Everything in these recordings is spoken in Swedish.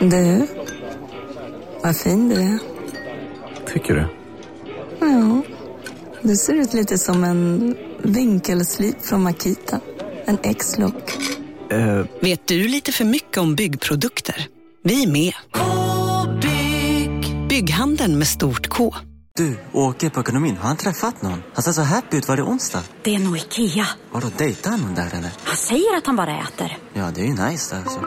Du, vad fin du är. Tycker du? Ja, du ser ut lite som en vinkelslip från Makita. En X-look. Eh, Vet du lite för mycket om byggprodukter? Vi är med. -bygg. Bygghandeln med stort K. Du, åker på ekonomin. Har han träffat någon? Han ser så happy ut. Var det onsdag? Det är nog Ikea. Har du dejtat någon där eller? Han säger att han bara äter. Ja, det är ju nice där alltså.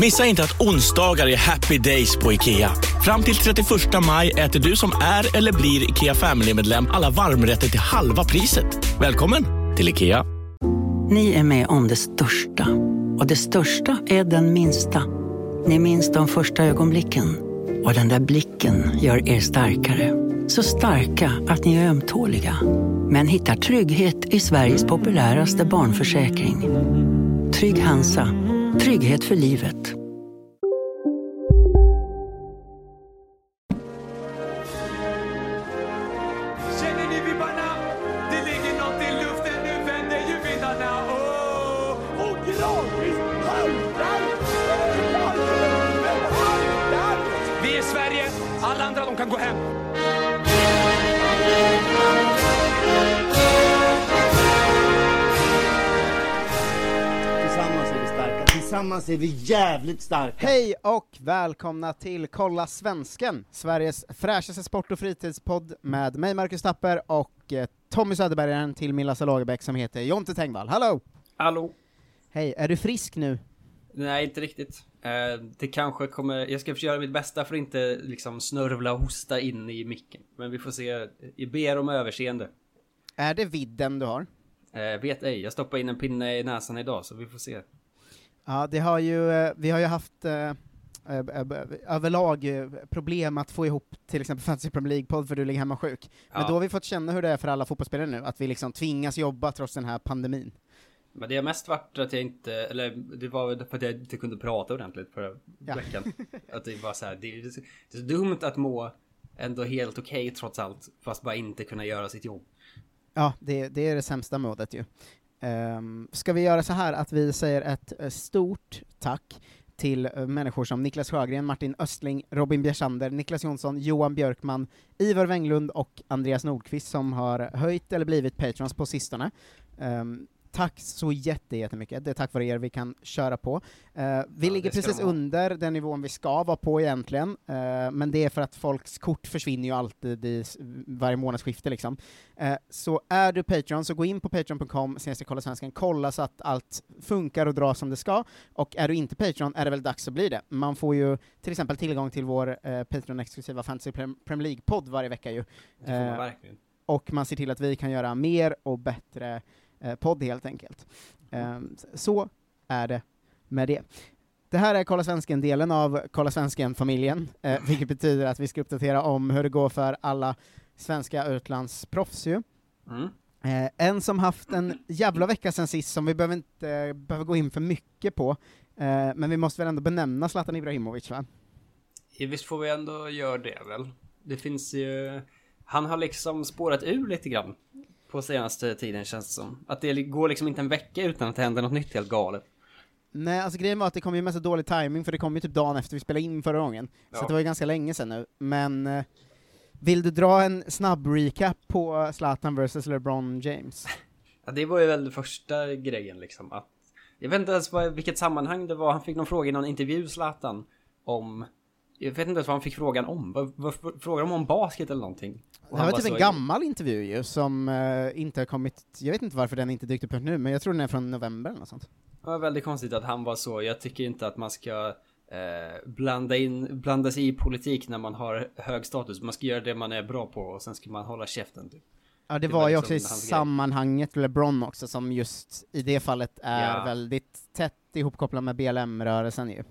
Missa inte att onsdagar är happy days på IKEA. Fram till 31 maj äter du som är eller blir IKEA Family-medlem alla varmrätter till halva priset. Välkommen till IKEA. Ni är med om det största. Och det största är den minsta. Ni minns de första ögonblicken. Och den där blicken gör er starkare. Så starka att ni är ömtåliga. Men hittar trygghet i Sveriges populäraste barnförsäkring. Trygg Hansa. Trygghet för livet. Är vi jävligt starka! Hej och välkomna till Kolla Svensken, Sveriges fräschaste sport och fritidspodd med mig Marcus Tapper och eh, Tommy Söderbergaren till min Lasse Lagerbäck som heter Jonte Tengvall. Hallå! Hallå? Hej, är du frisk nu? Nej, inte riktigt. Eh, det kanske kommer, jag ska försöka göra mitt bästa för att inte liksom snörvla och hosta in i micken. Men vi får se, jag ber om överseende. Är det vidden du har? Eh, vet ej, jag stoppade in en pinne i näsan idag så vi får se. Ja, det har ju, eh, vi har ju haft eh, eh, överlag problem att få ihop till exempel Fantasy Premier League-podd för du ligger hemma sjuk. Men Ja. då har vi fått känna hur det är för alla fotbollsspelare nu, att vi liksom tvingas jobba trots den här pandemin. Men det har mest varit att jag inte, eller det var för att jag inte kunde prata ordentligt förra Ja. veckan. Att det var så här, det är, det är dumt att må ändå helt okej trots allt, fast bara inte kunna göra sitt jobb. Ja, det, det är det sämsta modet ju. Um, ska vi göra så här att vi säger ett eh, stort tack till eh, människor som Niklas Sjögren, Martin Östling, Robin Bjersander, Niklas Jonsson, Johan Björkman, Ivar Wenglund och Andreas Nordqvist som har höjt eller blivit patrons på sistone. Um, tack så jätte, jättemycket, det är tack vare er vi kan köra på. Eh, vi Ja, ligger precis under den nivån vi ska vara på egentligen, eh, men det är för att folks kort försvinner ju alltid i varje månadsskifte liksom. Eh, så är du Patreon, så gå in på patreon.com, kolla svenskan, kolla så att allt funkar och drar som det ska, och är du inte Patreon är det väl dags att bli det. Man får ju till exempel tillgång till vår Patreon-exklusiva Fantasy Prem- Premier League-podd varje vecka ju. Och man ser till att vi kan göra mer och bättre eh, podd helt enkelt. S- så är det med det. Det här är Kolla Svensken-delen av Kolla Svensken-familjen, eh, vilket betyder att vi ska uppdatera om hur det går för alla svenska utlandsproffs ju. Mm. Eh, en som haft en jävla vecka sen sist som vi behöver inte eh, behöver gå in för mycket på, eh, men vi måste väl ändå benämna Zlatan Ibrahimovic va? Ja, Visst får vi ändå göra det väl? Det finns ju... Han har liksom spårat ur lite grann. På senaste tiden känns det som. Att det går liksom inte en vecka utan att det händer något nytt helt galet. Nej, alltså grejen var att det kom ju så dålig timing för det kom ju typ dagen efter vi spelade in förra gången. Så Ja. att det var ju ganska länge sedan nu. Men eh, vill du dra en snabb recap på Zlatan vs LeBron James? Ja, det var ju väl första grejen liksom. Att, jag vet inte ens vad, vilket sammanhang det var. Han fick någon fråga i någon intervju, Zlatan, om... Jag vet inte ens vad han fick frågan om. Vad, vad, frågade de om basket eller någonting? Och Det var typ en gammal intervju ju, som eh, inte har kommit, jag vet inte varför den inte dykt upp nu, men jag tror den är från november eller något sånt. Det var väldigt konstigt att han var så. Jag tycker inte att man ska eh, blanda, in, blanda sig i politik när man har hög status. Man ska göra det man är bra på och sen ska man hålla käften. Typ. Ja, det, Det var, ju också i sammanhanget LeBron också, som just i det fallet är Ja. väldigt tätt ihopkopplad med BLM-rörelsen ju.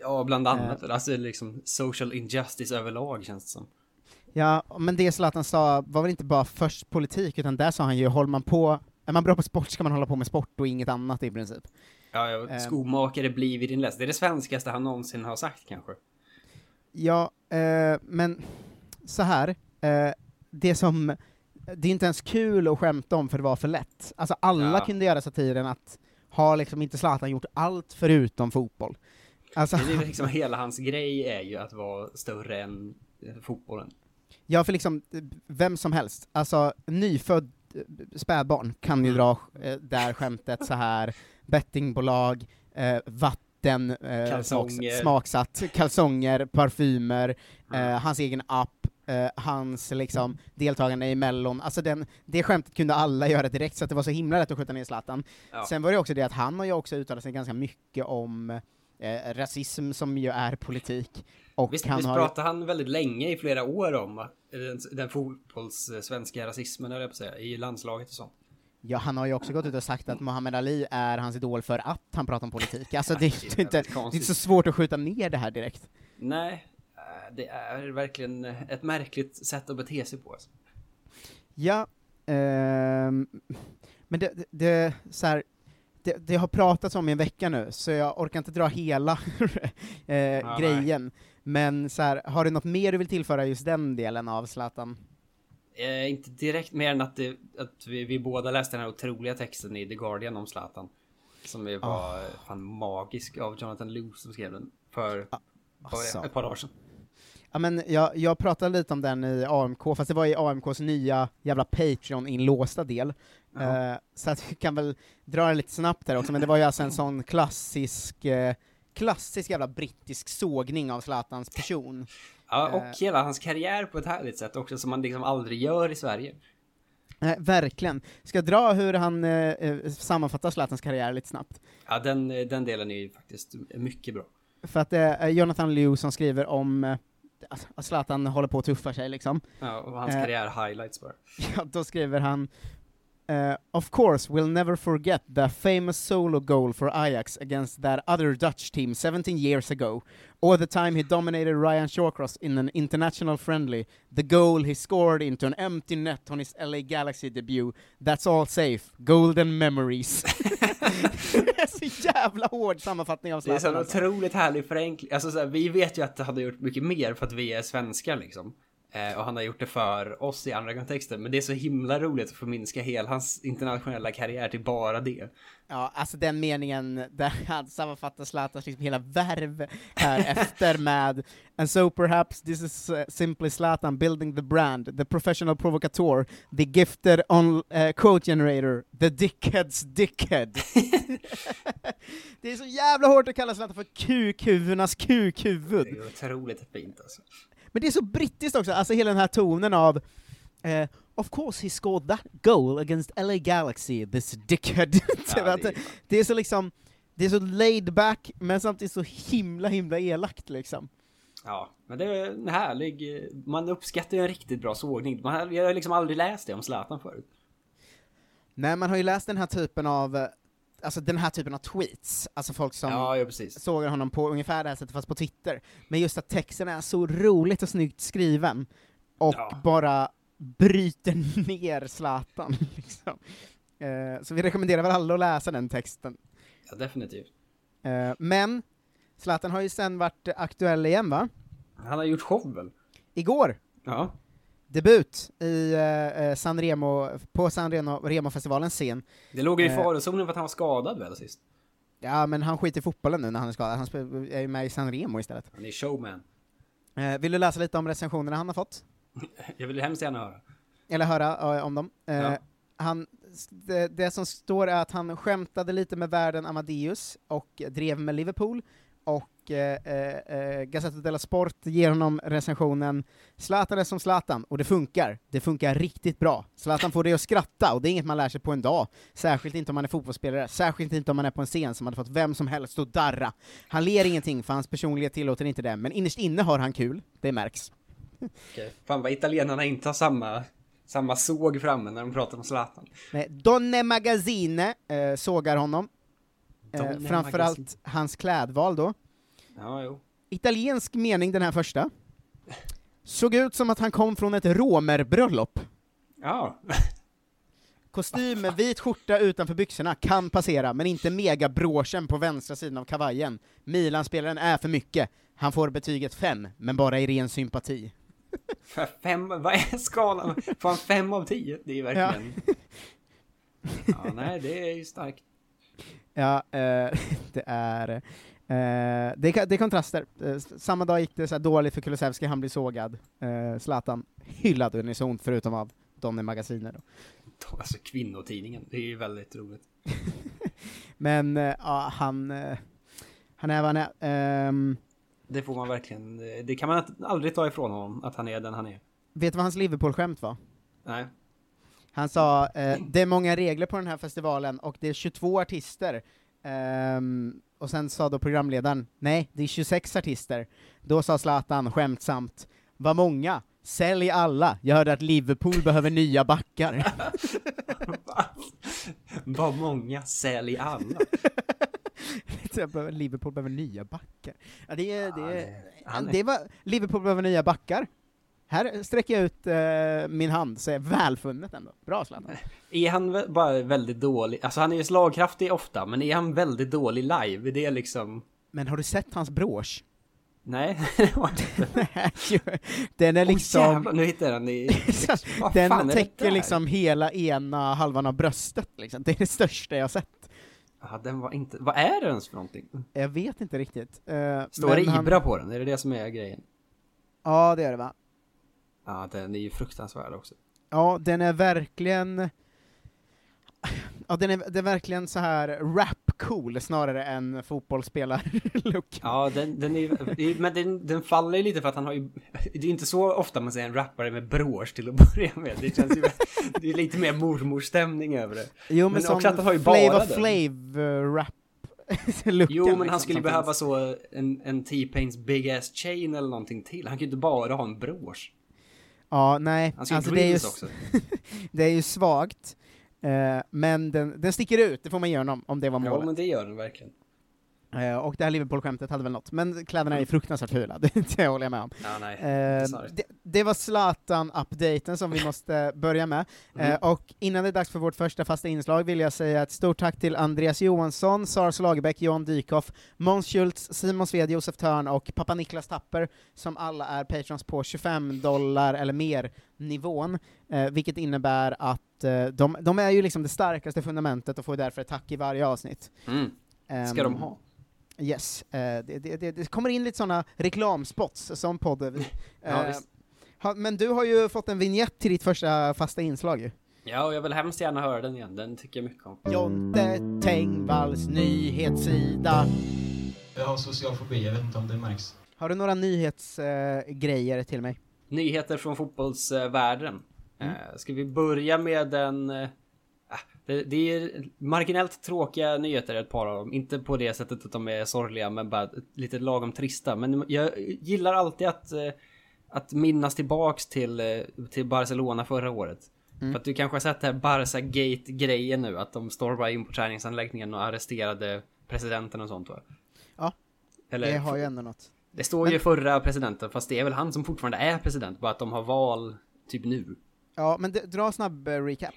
Ja, bland annat. Eh. Alltså liksom social injustice överlag känns det som. Ja, men det Zlatan sa var väl inte bara först politik, utan där sa han ju, håller man på, är man bra på sport ska man hålla på med sport och inget annat i princip. Ja, ja, Ehm. skomakare blir vid din läst. Det är det svenskaste han någonsin har sagt kanske. Ja, eh, men så här, eh, det som, det är inte ens kul att skämta om för det var för lätt. Alltså alla Ja. kunde göra satiren att har liksom inte Zlatan gjort allt förutom fotboll? Alltså, Det är liksom hela hans grej är ju att vara större än eh, fotbollen. Ja, för liksom, vem som helst, alltså nyfödd eh, spädbarn kan Mm. ju dra eh, där skämtet så här bettingbolag, eh, vatten, eh, Kalsonger. smaks, smaksatt, kalsonger, parfymer, Mm. eh, hans egen app, hans liksom deltagande i mellon, alltså den, det skämtet kunde alla göra direkt, så att det var så himla lätt att skjuta ner Zlatan. Ja. Sen var det också det att han har ju också uttalat sig ganska mycket om eh, rasism som ju är politik, och Visst, han visst har pratade han väldigt länge i flera år om eh, den, den fotbollssvenska rasismen, höll jag på säga, i landslaget och sånt. Ja, han har ju också gått ut och sagt att Muhammad Ali är hans idol för att han pratar om politik. Alltså det är ju inte, det är inte så svårt att skjuta ner det här direkt. Nej, eh, det är verkligen ett märkligt sätt att bete sig på. Alltså. Ja, ehm, men det, det, det, så här, det, det har pratats om i en vecka nu, så jag orkar inte dra hela eh, grejen. Men så här, har du något mer du vill tillföra just den delen av Zlatan? Eh, inte direkt mer än att, det, att vi, vi båda läste den här otroliga texten i The Guardian om Zlatan. Som var Ah. eh, fan magisk av Jonathan Lew som skrev den för alltså. bara ett par dagar sedan. Ja, men jag, jag pratade lite om den i AMK, fast det var i AMKs nya jävla Patreon-inlåsta del. Eh, så att vi kan väl dra det lite snabbt där också, men det var ju alltså en sån klassisk, eh, klassisk jävla brittisk sågning av Zlatans person. Ja, och Eh. hela hans karriär på ett härligt sätt också som man liksom aldrig gör i Sverige. Eh, verkligen. Ska jag dra hur han eh, eh, sammanfattar Zlatans karriär lite snabbt? Ja, den, eh, den delen är ju faktiskt mycket bra. För att det är Jonathan Liu som skriver om eh, att Zlatan håller på att tuffa sig liksom. Ja, och hans Eh, karriär highlights bara. Ja, då skriver han eh, Of course, we'll never forget the famous solo goal for Ajax against that other Dutch team 17 years ago, or the time he dominated Ryan Shawcross in an international friendly, the goal he scored into an empty net on his LA Galaxy debut. That's all safe. Golden memories. det är så jävla hård sammanfattning av Det är Zlatan. så alltså. otroligt härlig förenkling. Alltså så här, vi vet ju att han har gjort mycket mer för att vi är svenskar liksom. Eh, och han har gjort det för oss i andra kontexter. Men det är så himla roligt att förminska hela hans internationella karriär till bara det. Ja, alltså den meningen där han sammanfattar Zlatans liksom hela värv här efter med And so perhaps this is uh, simply Zlatan building the brand, the professional provocateur, the gifted on uh, quote generator, the dickhead's dickhead. det är så jävla hårt att kalla Zlatan för kukhuvudarnas kukhuvud. Det är otroligt fint alltså. Men det är så brittiskt också, alltså hela den här tonen av eh, Of course he scored that goal against LA Galaxy, this dickhead. Ja, det, det är... det är så liksom, det är så laid back, men samtidigt så himla himla elakt liksom. Ja, men det är en härlig... Man uppskattar ju en riktigt bra sågning. Man har, jag har liksom aldrig läst det om Zlatan förut. Nej, man har ju läst den här typen av, eh, alltså den här typen av tweets, alltså folk som Ja, ja sågar honom på ungefär det här sättet fast på Twitter. Men just att texten är så roligt och snyggt skriven, och Ja. bara bryter ner Zlatan liksom. Eh, så vi rekommenderar väl alla att läsa den texten. Ja, definitivt. Eh, men, Zlatan har ju sen varit aktuell igen va? Han har gjort show väl? Igår, Ja. Debut i eh, eh, San Remo, på San Remo, Remo-festivalens scen. Det låg ju i Eh. farozonen för att han var skadad väl sist? Ja, men han skiter i fotbollen nu när han är skadad, han är ju med i San Remo istället. Han är showman. Eh, vill du läsa lite om recensionerna han har fått? Jag vill hemskt gärna höra. Eller höra om dem. Ja. han, det, det som står är att han skämtade lite med världen Amadeus och drev med Liverpool, och eh, eh, eh, Gazzetta dello Sport ger honom recensionen Zlatan är som Zlatan, och det funkar. Det funkar riktigt bra. Zlatan får det att skratta, och det är inget man lär sig på en dag. Särskilt inte om man är fotbollsspelare, särskilt inte om man är på en scen som hade fått vem som helst att darra. Han ler ingenting, för hans personlighet tillåter inte det, men innerst inne har han kul, det märks. Okej. Fan vad italienarna inte har samma, samma såg framme när de pratar om Zlatan. Nej, Donne Magazine eh, sågar honom. Eh, Donne framförallt hans klädval då. Ja, jo. Italiensk mening den här första. Såg ut som att han kom från ett romerbröllop. Ja. Kostym med vit skjorta utanför byxorna kan passera, men inte megabroschen på vänstra sidan av kavajen. Milan-spelaren är för mycket. Han får betyget 5, men bara i ren sympati. För Fem, vad är skalan? Får han fem av tio? Det är ju verkligen... Ja. nej, det är ju starkt. Ja, eh, det är... Eh, det, är, det är kontraster. Eh, samma dag gick det så här dåligt för Kulusevski, han blir sågad. Eh, Zlatan hyllad unisont, förutom av Donny Magasiner då. Alltså kvinnotidningen, det är ju väldigt roligt. Men eh, ja, han, eh, han är vad han är. Ehm, Det får man verkligen, det kan man aldrig ta ifrån honom, att han är den han är. vet du vad hans Liverpool-skämt var? Nej. Han sa, eh, det är många regler på den här festivalen och det är 22 artister. Ehm, och sen sa då programledaren, nej, det är 26 artister. Då sa Zlatan skämtsamt, vad många? Sälj alla, jag hörde att Liverpool behöver nya backar. Vad många, sälj alla. Liverpool behöver nya backar. Ja, det, är, det, är- det var, Liverpool behöver nya backar. Här sträcker jag ut eh, min hand, så är välfunnet ändå. Bra Zlatan. Är han bara väldigt dålig? Alltså han är ju slagkraftig ofta, men är han väldigt dålig live? Det är liksom... Men har du sett hans brosch? Nej, det var inte. Den är liksom... jävlar, nu hittar jag den i... Vad fan den det täcker liksom hela ena halvan av bröstet liksom. Det är det största jag har sett. Ja, den var inte... Vad är det ens för någonting? Jag vet inte riktigt. Uh, Står det Ibra på den? Är det det som är grejen? Ja, det är det va? Ja, den är ju fruktansvärd också. Ja, den är verkligen... Ja, den är, det är verkligen så här rap-cool snarare än fotbollsspelar-look. Ja, den, den är men den, den faller ju lite för att han har ju... Det är inte så ofta man ser en rappare med brosch till att börja med. Det känns ju... Det är lite mer mormorstämning över det. Jo, men, men som också att han har ju bara den. Flav-rap. looken, Jo, men liksom, han skulle som behöva så en, en T-Pains Big Ass Chain eller någonting till. Han kan ju inte bara ha en brosch. Ja, nej. Ju alltså, det, är ju, också. det är ju svagt, eh, men den, den sticker ut, det får man ge honom, om det var Ja, målet. men det gör den verkligen. Eh, och det här Liverpool-skämtet hade väl något, men kläderna är fruktansvärt fula, det, det håller jag med om. Ja. Eh, sorry. det, det var Zlatan-updaten som vi måste börja med, eh, Mm. och innan det är dags för vårt första fasta inslag vill jag säga ett stort tack till Andreas Johansson, Sara Lagerbäck, Johan Dykhoff, Måns Schultz, Simon Sved, Josef Törn och pappa Niklas Tapper, som alla är patrons på 25 dollar eller mer nivån, eh, vilket innebär att eh, de, de är ju liksom det starkaste fundamentet och får därför ett tack i varje avsnitt. Mm. Ska de Ehm, ha? Yes, eh, det, det, det, det kommer in lite sådana reklamspots som podden. Ja, Eh, ha, men du har ju fått en vignett till ditt första fasta inslag ju. Ja, och jag vill hemskt gärna höra den igen. Den tycker jag mycket om. Jonte Tengvalls nyhetssida. Jag har social fobi, jag vet inte om det märks. Har du några nyhetsgrejer grejer till mig? Nyheter från fotbollsvärlden. Mm. Eh, ska vi börja med den... det, det är marginellt tråkiga nyheter, ett par av dem. Inte på det sättet att de är sorgliga, men bara lite lagom trista. Men jag gillar alltid att, eh, att minnas tillbaks till, eh, till Barcelona förra året. Mm. För att du kanske har sett det här Barca-gate-grejen nu, att de stormade in på träningsanläggningen och arresterade presidenten och sånt va? Ja, Eller, det har ju ändå något. det står ju förra presidenten, fast det är väl han som fortfarande är president, bara att de har val typ nu. Ja, men dra snabb eh, recap.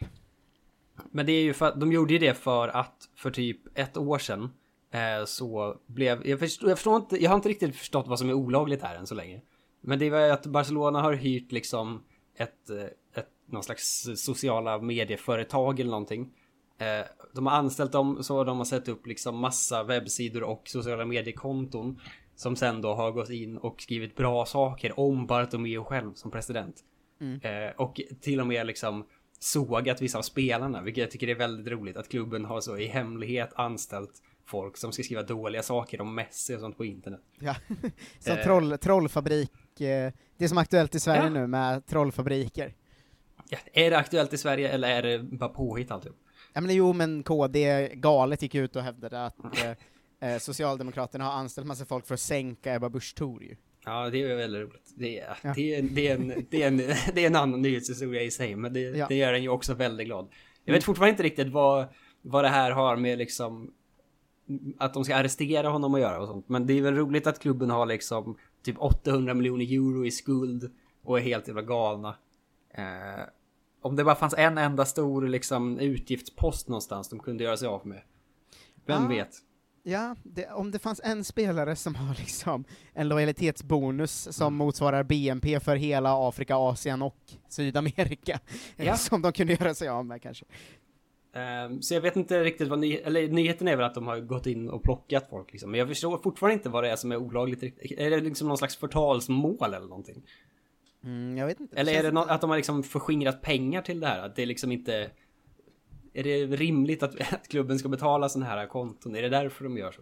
Men det är ju för att de gjorde ju det för att för typ ett år sedan eh, så blev, jag förstår, jag förstår inte, jag har inte riktigt förstått vad som är olagligt här än så länge. Men det var ju att Barcelona har hyrt liksom ett, eh, ett någon slags sociala medieföretag eller någonting. Eh, de har anställt dem så de har sett upp liksom massa webbsidor och sociala mediekonton som sen då har gått in och skrivit bra saker om Bartomeu själv som president. Mm. Eh, och till och med liksom sågat vissa av spelarna, vilket jag tycker är väldigt roligt att klubben har så i hemlighet anställt folk som ska skriva dåliga saker om Messi och sånt på internet. Ja. Som Eh. troll, trollfabrik, eh, det som är aktuellt i Sverige Ja. nu med trollfabriker. Ja, är det aktuellt i Sverige eller är det bara påhitt alltihop? Ja men jo, men KD galet gick ut och hävdade att eh, eh, Socialdemokraterna har anställt massa folk för att sänka Ebba Busch Thor ju. Ja, det är väldigt roligt. Det är, Ja. det, är, det, är en, det, är en, det är en annan nyhetshistoria i sig, men det, Ja. det gör en ju också väldigt glad. Jag Mm. vet fortfarande inte riktigt vad, vad det här har med liksom att de ska arrestera honom att göra och sånt. Men det är väl roligt att klubben har liksom typ 800 miljoner euro i skuld och är helt jävla galna. Eh, om det bara fanns en enda stor liksom utgiftspost någonstans de kunde göra sig av med. Vem Ah. vet? Ja, det, om det fanns en spelare som har liksom en lojalitetsbonus som Mm. motsvarar BNP för hela Afrika, Asien och Sydamerika, Ja. som de kunde göra sig av med kanske. Ehm, Så jag vet inte riktigt vad ny eller nyheten är väl att de har gått in och plockat folk liksom. Men jag förstår fortfarande inte vad det är som är olagligt. Är det liksom någon slags förtalsmål eller någonting? Mm, jag vet inte. Eller är det nå- att de har liksom förskingrat pengar till det här? Att det liksom inte... Är det rimligt att, att klubben ska betala sådana här konton? Är det därför de gör så?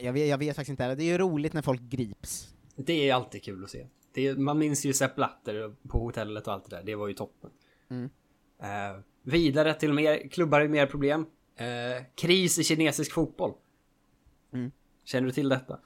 Jag, vet, jag vet faktiskt inte. Det är ju roligt när folk grips. Det är alltid kul att se. Är, man minns ju Sepp Blatter på hotellet och allt det där. Det var ju toppen. Mm. Eh, vidare till mer klubbar med mer problem. Eh, kris i kinesisk fotboll. Mm. Känner du till detta?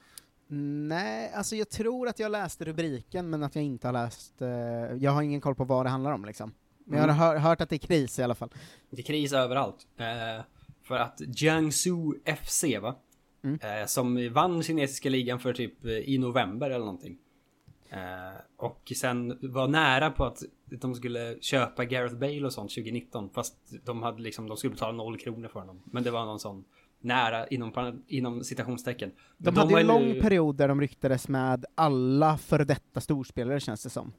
Nej, alltså jag tror att jag läste rubriken, men att jag inte har läst... eh, jag har ingen koll på vad det handlar om liksom. Men jag Mm. har hör, hört att det är kris i alla fall. Det är kris överallt. Eh, för att Jiangsu FC va? Mm. Eh, som vann kinesiska ligan för typ eh, i november eller någonting. Eh, och sen var nära på att de skulle köpa Gareth Bale och sånt 2019. Fast de hade liksom, de skulle betala noll kronor för honom. Men det var någon sån nära inom, inom citationstecken. De, Men hade en lång period där de ryktades med alla före detta storspelare känns det som.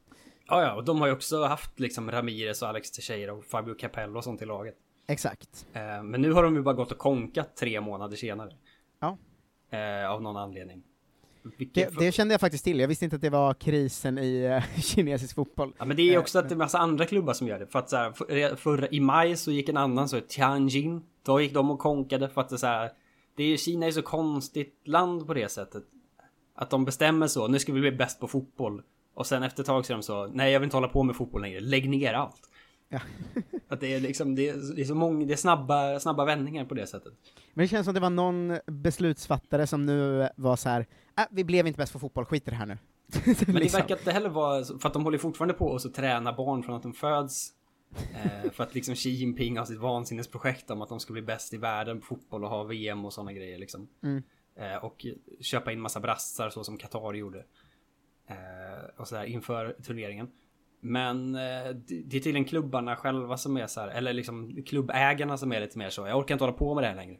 Ja, ja, och de har ju också haft liksom Ramirez och Alex Teixeira och Fabio Capello och sånt i laget. Exakt. Eh, men nu har de ju bara gått och konkat tre månader senare. Ja. Eh, av någon anledning. Det, det kände jag faktiskt till, jag visste inte att det var krisen i eh, kinesisk fotboll. Ja men det är Eh, också att det är massa andra klubbar som gör det. För att så här, för, förra, i maj så gick en annan så Tianjin. Då gick de och konkade för att det så här. Det är Kina är så konstigt land på det sättet. Att de bestämmer så, nu ska vi bli bäst på fotboll. Och sen efter ett tag så är de så, nej jag vill inte hålla på med fotboll längre, lägg ner allt. Ja. att det är liksom, det är, det är så många, det är snabba, snabba vändningar på det sättet. Men det känns som det var någon beslutsfattare som nu var så här. Äh, vi blev inte bäst på fotboll, skit i det här nu. Men det Liksom. verkar inte heller vara, för att de håller fortfarande på och så träna barn från att de föds. Eh, för att liksom Xi Jinping har sitt vansinnesprojekt om att de ska bli bäst i världen på fotboll och ha VM och sådana grejer liksom. Mm. Eh, och köpa in massa brassar så som Qatar gjorde. Eh, och sådär inför turneringen. Men eh, det är tydligen klubbarna själva som är så här, eller liksom klubbägarna som är lite mer så. Jag orkar inte hålla på med det här längre.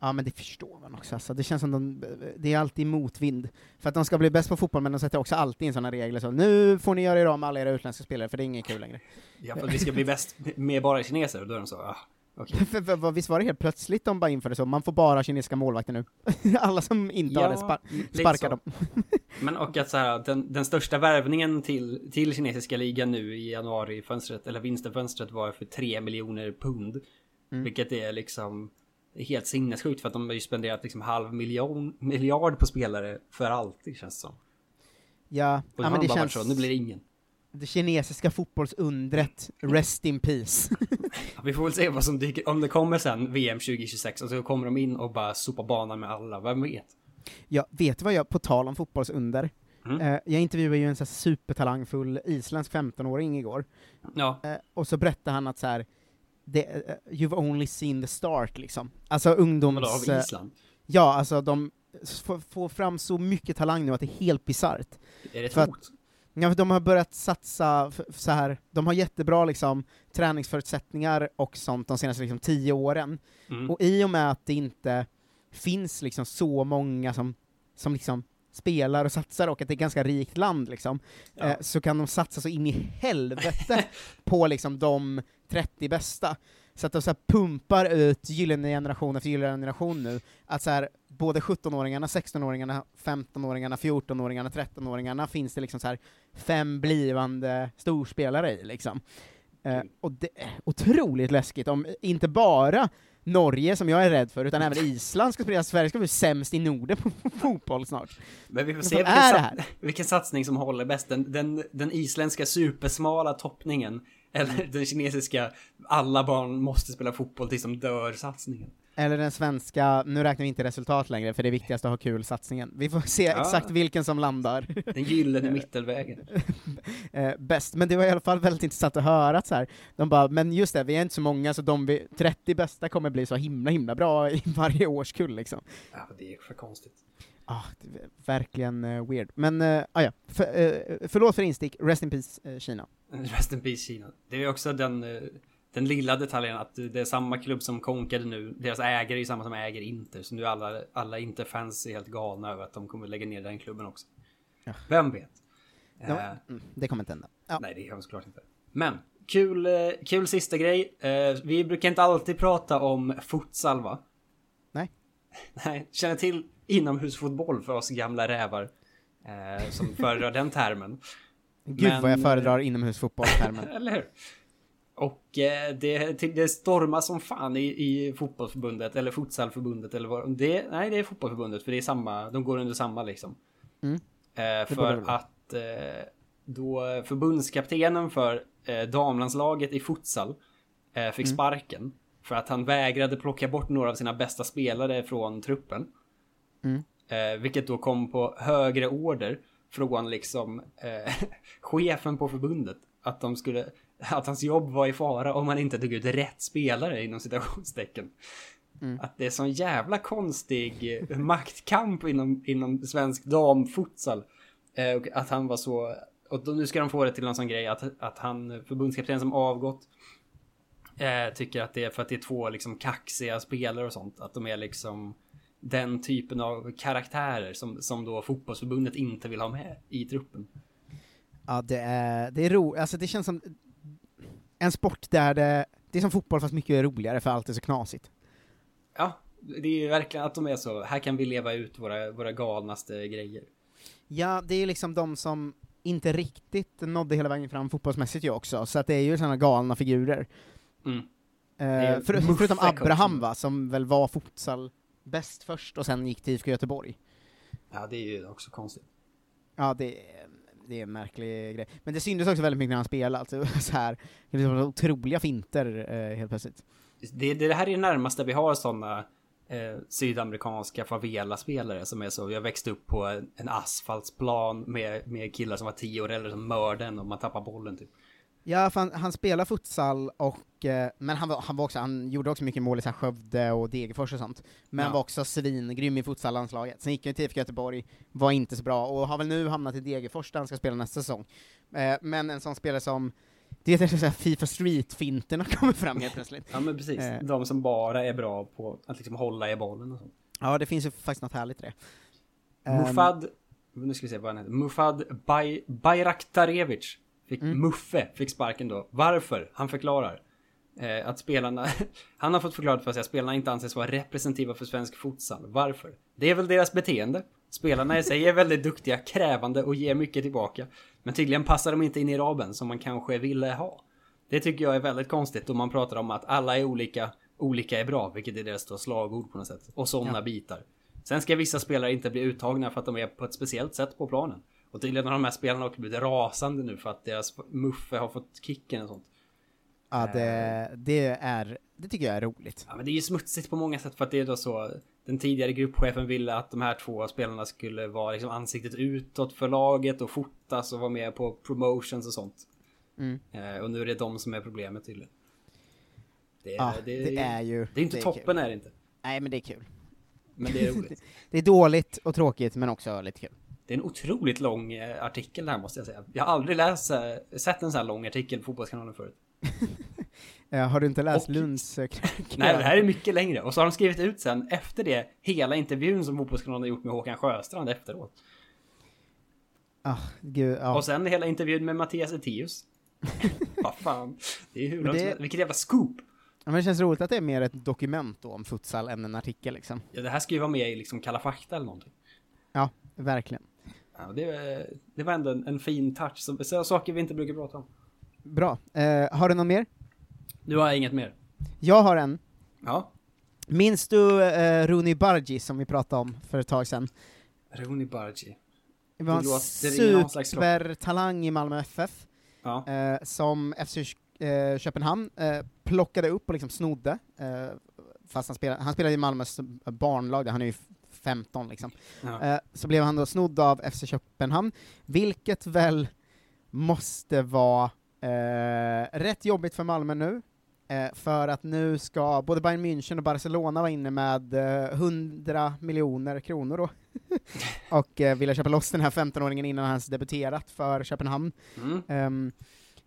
Ja men det förstår man också, alltså. det känns som de, det är alltid motvind. För att de ska bli bäst på fotboll, men de sätter också alltid in sådana regler så nu får ni göra er av med alla era utländska spelare, för det är inget kul längre. Ja, för att vi ska bli bäst med bara kineser. Och då är de så, ah, okej. för, för, för, visst var det helt plötsligt de bara införde så, man får bara kinesiska målvakter nu. alla som inte har det, spar sparkar dem. Men och att så här, den, den största värvningen till, till kinesiska ligan nu i januari-fönstret, eller vinterfönstret var för 3 miljoner pund. Mm. Vilket är liksom helt sinnessjukt för att de har ju spenderat liksom halv miljon, miljard på spelare för alltid känns det som. Ja, Och ja men de det känns... så, nu blir det ingen. Det kinesiska fotbollsundret, rest in peace. Vi får väl se vad som dyker, om det kommer sen VM 2026 och så kommer de in och bara sopar banan med alla, vem vet? Ja, vet du vad jag, på tal om fotbollsunder, Mm. eh, jag intervjuade ju en så supertalangfull isländsk 15-åring igår, Ja, eh, och så berättade han att så här, det, eh, you've only seen the start liksom. Alltså ungdoms... vadå, av Island? Ja, alltså de får, fram så mycket talang nu att det är helt bisarrt. Är det ett hot? Ja, för de har börjat satsa så här. de har jättebra liksom, träningsförutsättningar och sånt de senaste liksom, tio åren. Mm. Och i och med att det inte finns liksom så många som, som liksom spelar och satsar och att det är ett ganska rikt land liksom, Ja. eh, så kan de satsa så in i helvete på liksom de 30 bästa. Så att de så pumpar ut gyllene generation efter gyllene generation nu, att så här, både 17-åringarna, 16-åringarna, 15-åringarna, 14-åringarna, 13-åringarna finns det liksom så här fem blivande storspelare i liksom. Eh, och det är otroligt läskigt om inte bara Norge, som jag är rädd för, utan även Island ska spela. Sverige ska bli sämst i Norden på fotboll snart. Men vi får se vilken, här? vilken satsning som håller bäst. Den, den, den isländska supersmala toppningen. Eller den kinesiska alla barn måste spela fotboll tills de dör satsningen. Eller den svenska, nu räknar vi inte resultat längre, för det är viktigast att ha kul satsningen. Vi får se Ja. exakt vilken som landar Den gyllene mittelvägen. eh, bäst. Men det var i alla fall väldigt intressant att höra att så här, de bara, men just det, vi är inte så många, så de vi, 30 bästa kommer bli så himla himla bra i varje årskull liksom. Ja, det är för konstigt. Ah, det är verkligen eh, weird. Men, uh, ah, ja. för, eh, förlåt för instick, rest in peace eh, Kina. Rest in peace Kina. Det är också den, den lilla detaljen att det är samma klubb som konkade nu. Deras ägare är ju samma som äger Inter. Så nu är alla, alla Inter-fans är helt galna över att de kommer lägga ner den klubben också. Ja. Vem vet? Ja, mm, det kommer inte hända. Ja. Nej, det gör de såklart inte. Men kul, kul sista grej. Vi brukar inte alltid prata om futsal va? Nej. Nej, känner till inomhusfotboll för oss gamla rävar. Eh, som föredrar den termen. Gud Men- vad jag föredrar inomhusfotboll-termen. Eller hur? Och eh, det, det stormar som fan i, i fotbollsförbundet eller futsalförbundet eller vad det Nej, det är fotbollsförbundet för det är samma, de går under samma liksom. Mm. Eh, för att eh, då förbundskaptenen för eh, damlandslaget i futsal eh, fick Mm. sparken för att han vägrade plocka bort några av sina bästa spelare från truppen. Mm. Eh, vilket då kom på högre order från liksom eh, chefen på förbundet. Att de skulle, att hans jobb var i fara om han inte tog ut rätt spelare inom citationstecken. Mm. Att det är sån jävla konstig eh, maktkamp inom, inom svensk damfutsal. Eh, och att han var så, och då, nu ska de få det till en sån grej att, att han, förbundskapten som avgått, eh, tycker att det är för att det är två liksom kaxiga spelare och sånt. Att de är liksom den typen av karaktärer som, som då fotbollsförbundet inte vill ha med i truppen. Ja, det är, det är ro, alltså det känns som en sport där det, det är som fotboll fast mycket roligare för allt är så knasigt. Ja, det är verkligen att de är så. Här kan vi leva ut våra, våra galnaste grejer. Ja, det är liksom de som inte riktigt nådde hela vägen fram fotbollsmässigt ju också, så att det är ju sådana galna figurer. Mm. Är för, förutom. Abraham va, som väl var futsal bäst först och sen gick till IFK Göteborg. Ja, det är ju också konstigt. Ja, det, är- det är en märklig grej. Men det syntes också väldigt mycket när han spelade, alltså, så här, liksom otroliga finter eh, helt plötsligt. Det, det här är det närmaste vi har sådana eh, sydamerikanska favela-spelare som är så. Jag växte upp på en, en asfaltsplan med, med killar som var tio år äldre som mördade och man tappar bollen typ. Ja, han, han spelar futsal och, eh, men han var, han var också, han gjorde också mycket mål i så här Skövde och Degerfors och sånt. Men Ja. var också svingrym i futsallandslaget. Sen gick han till IFK Göteborg, var inte så bra, och har väl nu hamnat i Degerfors där han ska spela nästa säsong. Eh, men en sån spelare som, det är så här Fifa Street-finterna kommer fram helt plötsligt. Ja men precis. Eh. De som bara är bra på att liksom hålla i bollen och sånt. Ja, det finns ju faktiskt något härligt i det. Mufad, nu ska vi se vad han heter. Mufad Bay, Bayraktarevic. Fick, Mm. Muffe fick sparken då. Varför? Han förklarar. Eh, att spelarna, han har fått förklarat för sig att spelarna inte anses vara representativa för svensk futsal. Varför? Det är väl deras beteende. Spelarna i sig är väldigt duktiga, krävande och ger mycket tillbaka. Men tydligen passar de inte in i raben som man kanske ville ha. Det tycker jag är väldigt konstigt om man pratar om att alla är olika, olika är bra, vilket är deras då slagord på något sätt. Och sådana Ja. bitar. Sen ska vissa spelare inte bli uttagna för att de är på ett speciellt sätt på planen. Och tydligen har de här spelarna också blivit rasande nu för att deras muffe har fått kicken och sånt. Ja, det, det är, det tycker jag är roligt. Ja, men det är ju smutsigt på många sätt för att det är då så. Den tidigare gruppchefen ville att de här två spelarna skulle vara liksom ansiktet utåt för laget och fotas och vara med på promotions och sånt. Mm. Eh, och nu är det de som är problemet tydligen. Det är, Ja, det är ju- Det är inte det är toppen kul. är det inte. Nej, men det är kul. Men det är roligt. Det är dåligt och tråkigt, men också lite kul. Det är en otroligt lång eh, artikel här måste jag säga. Jag har aldrig läst, eh, sett en så här lång artikel på Fotbollskanalen förut. Eh, har du inte läst Och- Lunds krönika? Nej, det här är mycket längre. Och så har de skrivit ut sen efter det hela intervjun som Fotbollskanalen har gjort med Håkan Sjöstrand efteråt. Ah, gud, ja. Och sen hela intervjun med Mattias Etius. Vad fan. Det är hur det- som- Vilket jävla scoop. Ja, men det känns roligt att det är mer ett dokument då om futsal än en artikel liksom. Ja, det här ska ju vara med i liksom Kalla fakta eller någonting. Ja, verkligen. Ja, det, det var ändå en, en fin touch. Så, så, saker vi inte brukar prata om. Bra. Eh, har du någon mer? Nu har inget mer. Jag har en. Ja. Minns du eh, Rooney Bargi som vi pratade om för ett tag sedan? Rooney Bargi. Det var en supertalang i Malmö FF, Ja. eh, som FC eh, Köpenhamn eh, plockade upp och liksom snodde, eh, fast han spelade, han spelade i Malmös barnlag, där han är ju 15 liksom. Ja. Eh, så blev han då snodd av FC Köpenhamn, vilket väl måste vara eh, rätt jobbigt för Malmö nu, eh, för att nu ska både Bayern München och Barcelona vara inne med eh, 100 miljoner kronor då, och vilja köpa loss den här 15-åringen innan han ens debuterat för Köpenhamn. Mm. Ehm,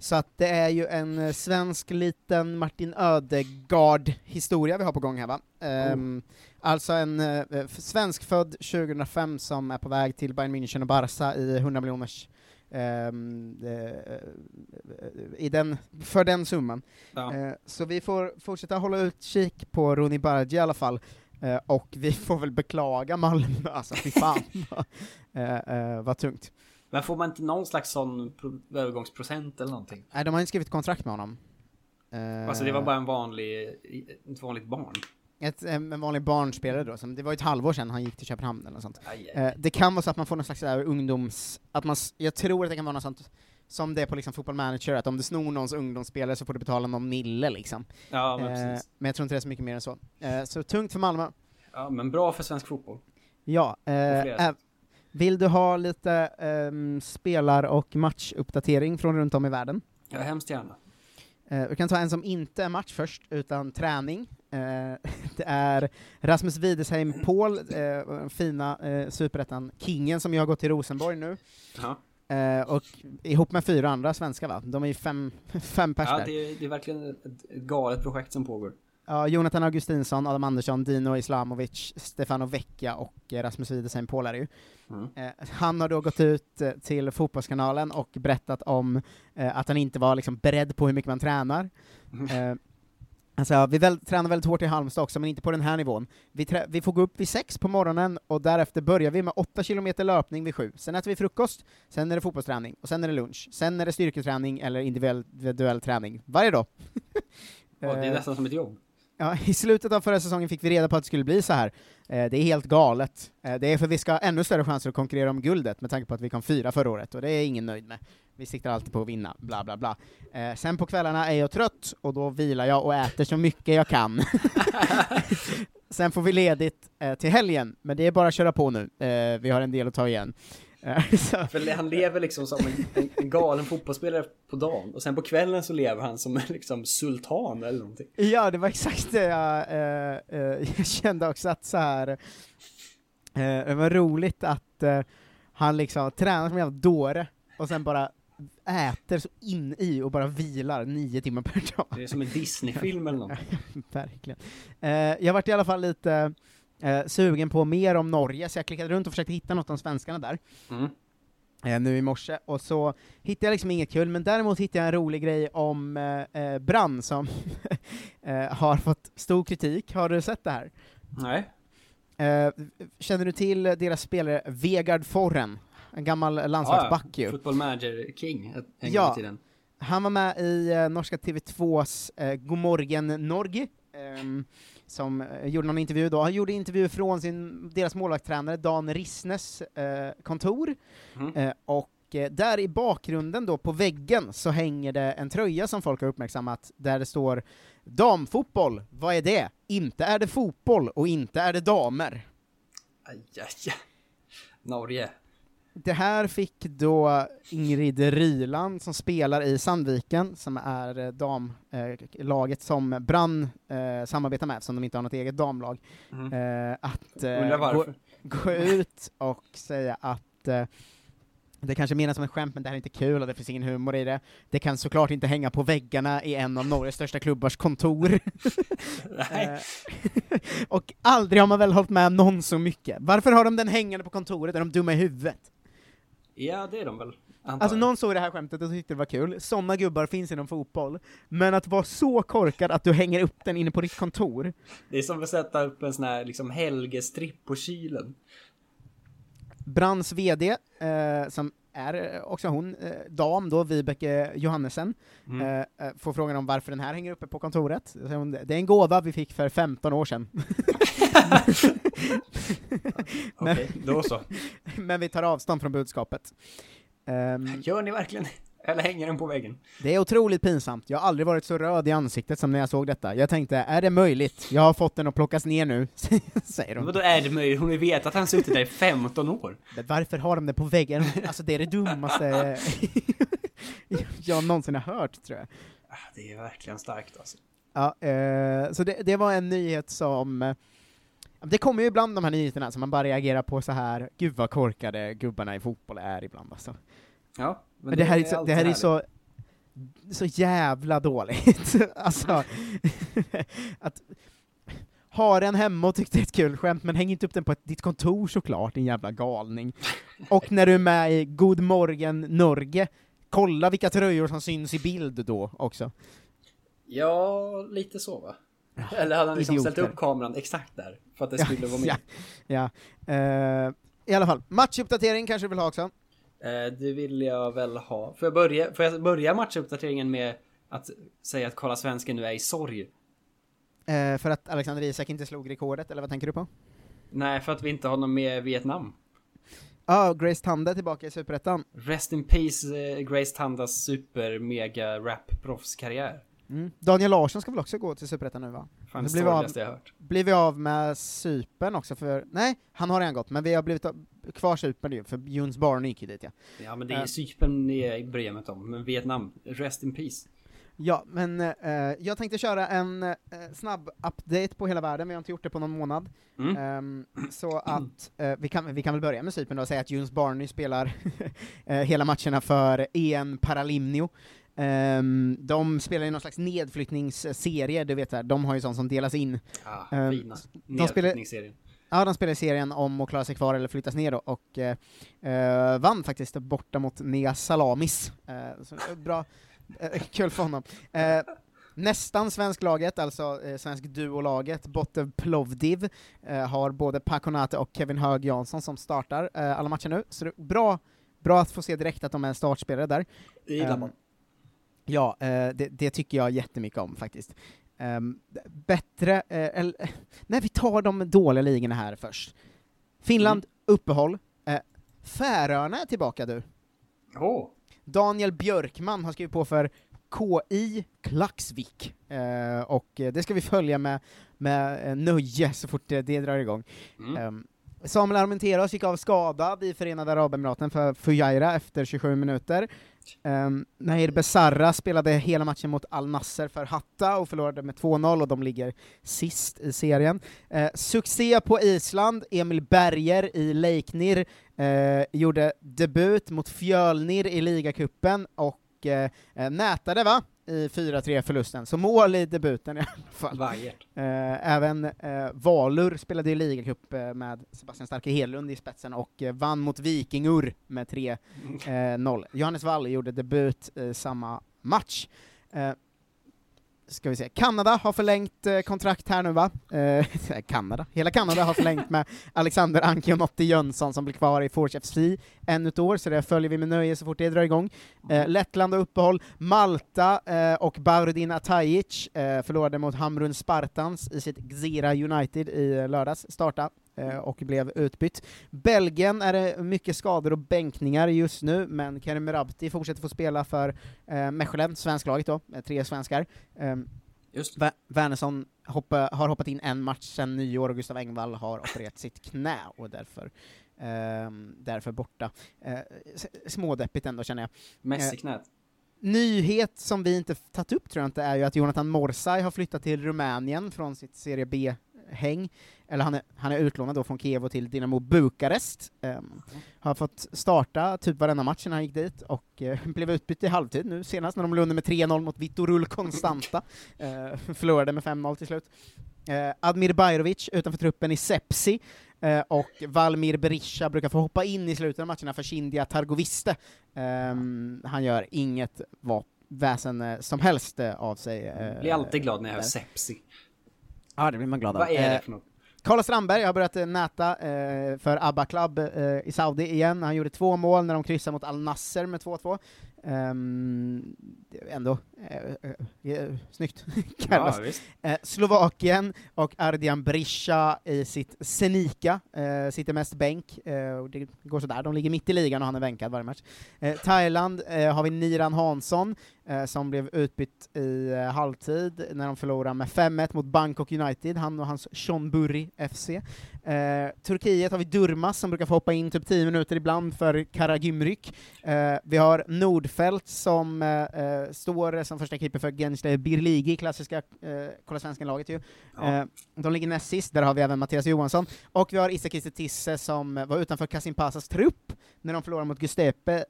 så att det är ju en eh, svensk liten Martin Ödegaard-historia vi har på gång här va? Ehm, Alltså en uh, svenskfödd 2005 som är på väg till Bayern München och Barca i 100 miljoners ehm, eh, i den, för den summan. Ja. Eh, så vi får fortsätta hålla utkik på Roni Bargi i alla fall, eh, och vi får väl beklaga Malmö, alltså fy fan eh, eh, vad tungt. Men får man inte någon slags sån pro- övergångsprocent eller någonting? Nej, de har inte skrivit kontrakt med honom. Eh, Alltså det var bara en vanlig, ett vanligt barn. Ett, en vanlig barnspelare då, som, det var ju ett halvår sedan han gick till Köpenhamn eller sånt. Aj, aj. Eh, det kan vara så att man får någon slags där ungdoms... Att man, jag tror att det kan vara något sånt, som det är på liksom Football Manager, att om du snor någons ungdomsspelare så får du betala någon mille liksom. Ja, men Eh, precis. men jag tror inte det är så mycket mer än så. Så tungt för Malmö. Ja, men bra för svensk fotboll. Ja, eh, vill du ha lite ehm, spelar och matchuppdatering från runt om i världen? Ja, hemskt gärna. Vi kan ta en som inte är match först, utan träning. Eh, det är Rasmus Widesheim Paul, eh, fina eh, superettan-kingen som ju har gått till Rosenborg nu. Ja. Eh, och ihop med fyra andra svenskar va? De är ju fem, fem pers Ja, där. det är, det är verkligen ett galet projekt som pågår. Ja, Jonathan Augustinsson, Adam Andersson, Dino Islamovic, Stefano Vecchia och eh, Rasmus är det ju. Mm. Eh, han har då gått ut eh, till Fotbollskanalen och berättat om eh, att han inte var liksom beredd på hur mycket man tränar. Eh, alltså, vi väl, tränar väldigt hårt i Halmstad också, men inte på den här nivån. Vi, vi får gå upp vid sex på morgonen och därefter börjar vi med åtta kilometer löpning vid sju. Sen äter vi frukost, sen är det fotbollsträning, och sen är det lunch. Sen är det styrketräning eller individuell, individuell träning. Varje dag. Ja, det är nästan som ett jobb. Ja, I slutet av förra säsongen fick vi reda på att det skulle bli så här. Eh, det är helt galet. Eh, det är för att vi ska ha ännu större chanser att konkurrera om guldet, med tanke på att vi kom fyra förra året, och det är ingen nöjd med. Vi siktar alltid på att vinna, bla bla bla. Eh, sen på kvällarna är jag trött, och då vilar jag och äter så mycket jag kan. sen får vi ledigt eh, till helgen, men det är bara att köra på nu. Eh, vi har en del att ta igen. För han lever liksom som en, en, en galen fotbollsspelare på dagen och sen på kvällen så lever han som en liksom sultan eller någonting. Ja, det var exakt det jag, eh, eh, jag kände också att så här. Eh, det var roligt att eh, han liksom tränar som en jävla dåre, och sen bara äter så in i och bara vilar nio timmar per dag. Det är som en Disney-film eller något. Verkligen. Eh, jag vart i alla fall lite eh, sugen på mer om Norge, så jag klickade runt och försökte hitta något om svenskarna där. Mm. eh, nu i morse, och så hittade jag liksom inget kul, men däremot hittade jag en rolig grej om eh, eh, Brann som eh, har fått stor kritik. Har du sett det här? Nej. Eh, känner du till deras spelare Vegard Forren? En gammal landslagsback ju. Football manager king en gång Ja. i tiden. Han var med i norska TV2s eh, Godmorgen Norge, ehm, som eh, gjorde någon intervju då. Han gjorde intervju från sin, deras målvaktstränare Dan Rissnes eh, kontor, Mm. eh, och eh, där i bakgrunden då, på väggen, så hänger det en tröja som folk har uppmärksammat, där det står Damfotboll, vad är det? Inte är det fotboll, och inte är det damer. Aj, aj, aj. Norge. Det här fick då Ingrid Ryland, som spelar i Sandviken, som är eh, damlaget eh, som Brann eh, samarbetar med, som de inte har något eget damlag, Mm. att gå, gå ut och säga att det kanske menas som en skämt, men det här är inte kul och det finns ingen humor i det. Det kan såklart inte hänga på väggarna i en av Norges största klubbars kontor. Och aldrig har man väl hållit med någon så mycket. Varför har de den hängande på kontoret? Är de dumma i huvudet? Ja, det är de väl. antar Alltså någon såg det här skämtet och tyckte det var kul, sådana gubbar finns inom fotboll, men att vara så korkad att du hänger upp den inne på ditt kontor, Det är som att sätta upp en sån här liksom Helge-stripp på kylen. Brands VD, eh, som är eh, också hon, eh, dam då, Vibeke Johannesen, Mm. eh, får frågan om varför den här hänger uppe på kontoret. Hon, det är en gåva vi fick för 15 år sedan. men, Okej, då så. men vi tar avstånd från budskapet. Ehm, Gör ni verkligen Eller hänger den på väggen? Det är otroligt pinsamt. Jag har aldrig varit så röd i ansiktet som när jag såg detta. Jag tänkte, är det möjligt? Jag har fått den att plockas ner nu, säger Men hon. vadå är det möjligt? Hon vetat att han suttit där i 15 år. Men varför har de det på väggen? Alltså det är det dummaste jag någonsin har hört, tror jag. Ah, Det är verkligen starkt alltså. Ja, eh, så det, det var en nyhet som... Eh, det kommer ju ibland de här nyheterna som man bara reagerar på så här. gud vad korkade gubbarna i fotboll är ibland alltså. Ja, Men, det, här är, så, det här är så, så jävla dåligt. alltså, att ha den hemma och tyckte det är ett kul skämt, men häng inte upp den på ett, ditt kontor såklart, din jävla galning. och när du är med i God morgon Norge, kolla vilka tröjor som syns i bild då också. Ja, lite så va? Eller hade han liksom idioter. ställt upp kameran exakt där? För att det skulle vara med? ja, ja. Eh, I alla fall, matchuppdatering kanske du vill ha också? Eh, det vill jag väl ha. Får jag börja, får jag börja matchuppdateringen med att säga att Kolla Svensken nu är i sorg? Eh, för att Alexander Isak inte slog rekordet, eller vad tänker du på? Nej, för att vi inte har någon med Vietnam. Ja, ah, Grace Tande tillbaka i Superettan. Rest in peace eh, Grace Tandas super mega rap proffskarriär. Mm. Daniel Larsson ska väl också gå till Superettan nu va? Fan, det av- sorgligaste jag hört. Blir vi av med Cypern också för, nej, han har redan gått, men vi har blivit av, kvar Cypern ju, för Junes Barn gick ju dit ja. Ja, men det är Eh. Cypern jag bryr mig om. Men Vietnam, rest in peace. Ja, men eh, jag tänkte köra en eh, snabb update på hela världen, vi har inte gjort det på någon månad. Mm. Ehm, så att, eh, vi, kan, vi kan väl börja med Cypern och säga att Junes Barney spelar hela matcherna för EN Paralimnio. Ehm, de spelar i någon slags nedflyttningsserie, du vet där, de har ju sånt som delas in. Ah, Ehm, fina. de spelar- Nedflyttningsserien. Ja, de spelar serien om att klara sig kvar eller flyttas ner då, och eh, vann faktiskt borta mot Nea Salamis. Eh, så, eh, bra, eh, kul för honom. Eh, nästan svensklaget, alltså eh, svensk duolaget, Botev Plovdiv, eh, har både Paconate och Kevin Hög Jansson som startar eh, alla matcher nu, så det är bra, bra att få se direkt att de är startspelare där. Det gillar man. Ja, eh, det, det tycker jag jättemycket om faktiskt. Ehm, bättre, eh, eller, nej vi tar de dåliga ligorna här först. Finland, uppehåll. Eh, Färöarna är tillbaka du. Åh! Daniel Björkman har skrivit på för KI Klaxvik, eh, och eh, det ska vi följa med, med eh, nöje så fort det, det drar igång. Mm. Ehm, Samuel Armenteros gick av skadad i Förenade Arabemiraten för Fujairah efter 27 minuter. Ehm, um, Nahir Besarra spelade hela matchen mot Al Nasser för Hatta och förlorade med 2-0 och de ligger sist i serien. Uh, succé på Island, Emil Berger i Leiknir uh, gjorde debut mot Fjölnir i ligacupen och uh, nätade va? I 4-3 förlusten, så mål i debuten i alla fall. Vajert. Eh, även eh, Valur spelade i ligacup eh, med Sebastian Starke Hedlund i spetsen och eh, vann mot Vikingur med 3-0. Johannes Wall gjorde debut i samma match. Ska vi se, Kanada har förlängt eh, kontrakt här nu va? Eh, Kanada? Hela Kanada har förlängt med Alexander Anki Jönsson som blir kvar i Forge FC ännu ett år, så det följer vi med nöje så fort det drar igång. Eh, Lettland och uppehåll, Malta eh, och Baurdin Atajic eh, förlorade mot Hamrun Spartans i sitt Gzira United i eh, lördags, starta och blev utbytt. Belgien är det mycket skador och bänkningar just nu, men Kerim Merabti fortsätter få spela för eh, Mechelen, svensklaget då, tre svenskar. Um, Just Wernersson hoppa, har hoppat in en match sedan nyår och Gustav Engvall har opererat sitt knä och därför, ehm, därför borta. Eh, smådeppigt ändå känner jag. Messi-knät. Nyhet som vi inte tagit upp tror jag inte är ju att Jonathan Morsay har flyttat till Rumänien från sitt Serie B-häng, eller han är, han är utlånad då från Kiev till Dinamo Bukarest. Ehm, har fått starta typ varenda match när han gick dit, och eh, blev utbytt i halvtid nu senast när de låg under med 3-0 mot Vitorul Constanta. Eh, förlorade med 5-0 till slut. Eh, Admir Bajrovic utanför truppen i Sepsi, eh, och Valmir Berisha brukar få hoppa in i slutet av matcherna för Shindia Targoviste. Ehm, han gör inget va- väsen som helst av sig. eh, Blir alltid glad när jag hör sepsi. Ja, det blir man glad av. Vad är det Eh, för något? Carlos Strandberg har börjat eh, näta eh, för ABBA Club eh, i Saudi igen. Han gjorde två mål när de kryssade mot Al Nasser med 2-2. Ehm, det är ändå eh, eh, eh, snyggt, Carlos. Ja, Slovakien och Ardian Brisha i sitt Senika, sitter mest bänk, det går sådär, de ligger mitt i ligan och han är bänkad varje match. Thailand har vi Niran Hansson, eh, som blev utbytt i eh, halvtid när de förlorade med 5-1 mot Bangkok United, han och hans Chonburi FC. Eh, Turkiet har vi Durmas som brukar få hoppa in typ 10 minuter ibland för Karagümrük. Eh, vi har Nordfeldt som står som första keeper för Gençler Birligi, klassiska eh, Kolla Svensken-laget ju. Ja. De ligger näst sist, där har vi även Mattias Johansson. Och vi har Kiese Tisse som var utanför Kasim Pasas trupp när de förlorade mot Gustepe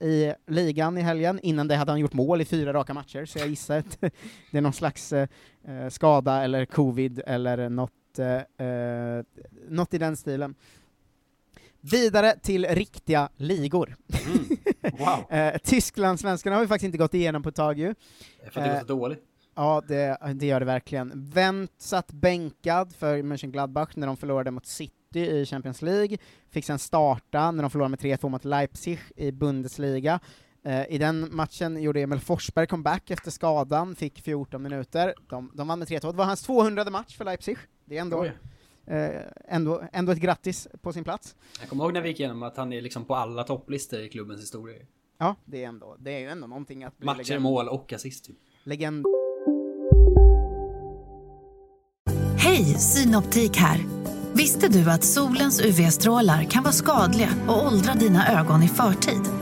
i ligan i helgen. Innan det hade han gjort mål mål i fyra raka matcher, så jag gissar att det är någon slags eh, eh, skada eller covid eller något, eh, eh, något i den stilen. Vidare till riktiga ligor. Wow. eh, Tysklandssvenskarna har vi faktiskt inte gått igenom på ett tag ju. För att det går Eh, så dåligt. Ja, det, det gör det verkligen. Wendt satt bänkad för Mönchengladbach när de förlorade mot City i Champions League, fick sen starta när de förlorade med 3-2 mot Leipzig i Bundesliga. Eh, I den matchen gjorde Emil Forsberg comeback efter skadan, fick 14 minuter. De, de vann med 3-2. Det var hans 200 match för Leipzig. Det är ändå, eh, ändå, ändå ett grattis på sin plats. Jag kommer ihåg när vi gick igenom att han är liksom på alla topplistor i klubbens historia. Ja, det är, ändå, det är ju ändå någonting att bli Matcher, legend. mål och assist typ. legend. Hej, Synoptik här. Visste du att solens UV-strålar kan vara skadliga och åldra dina ögon i förtid?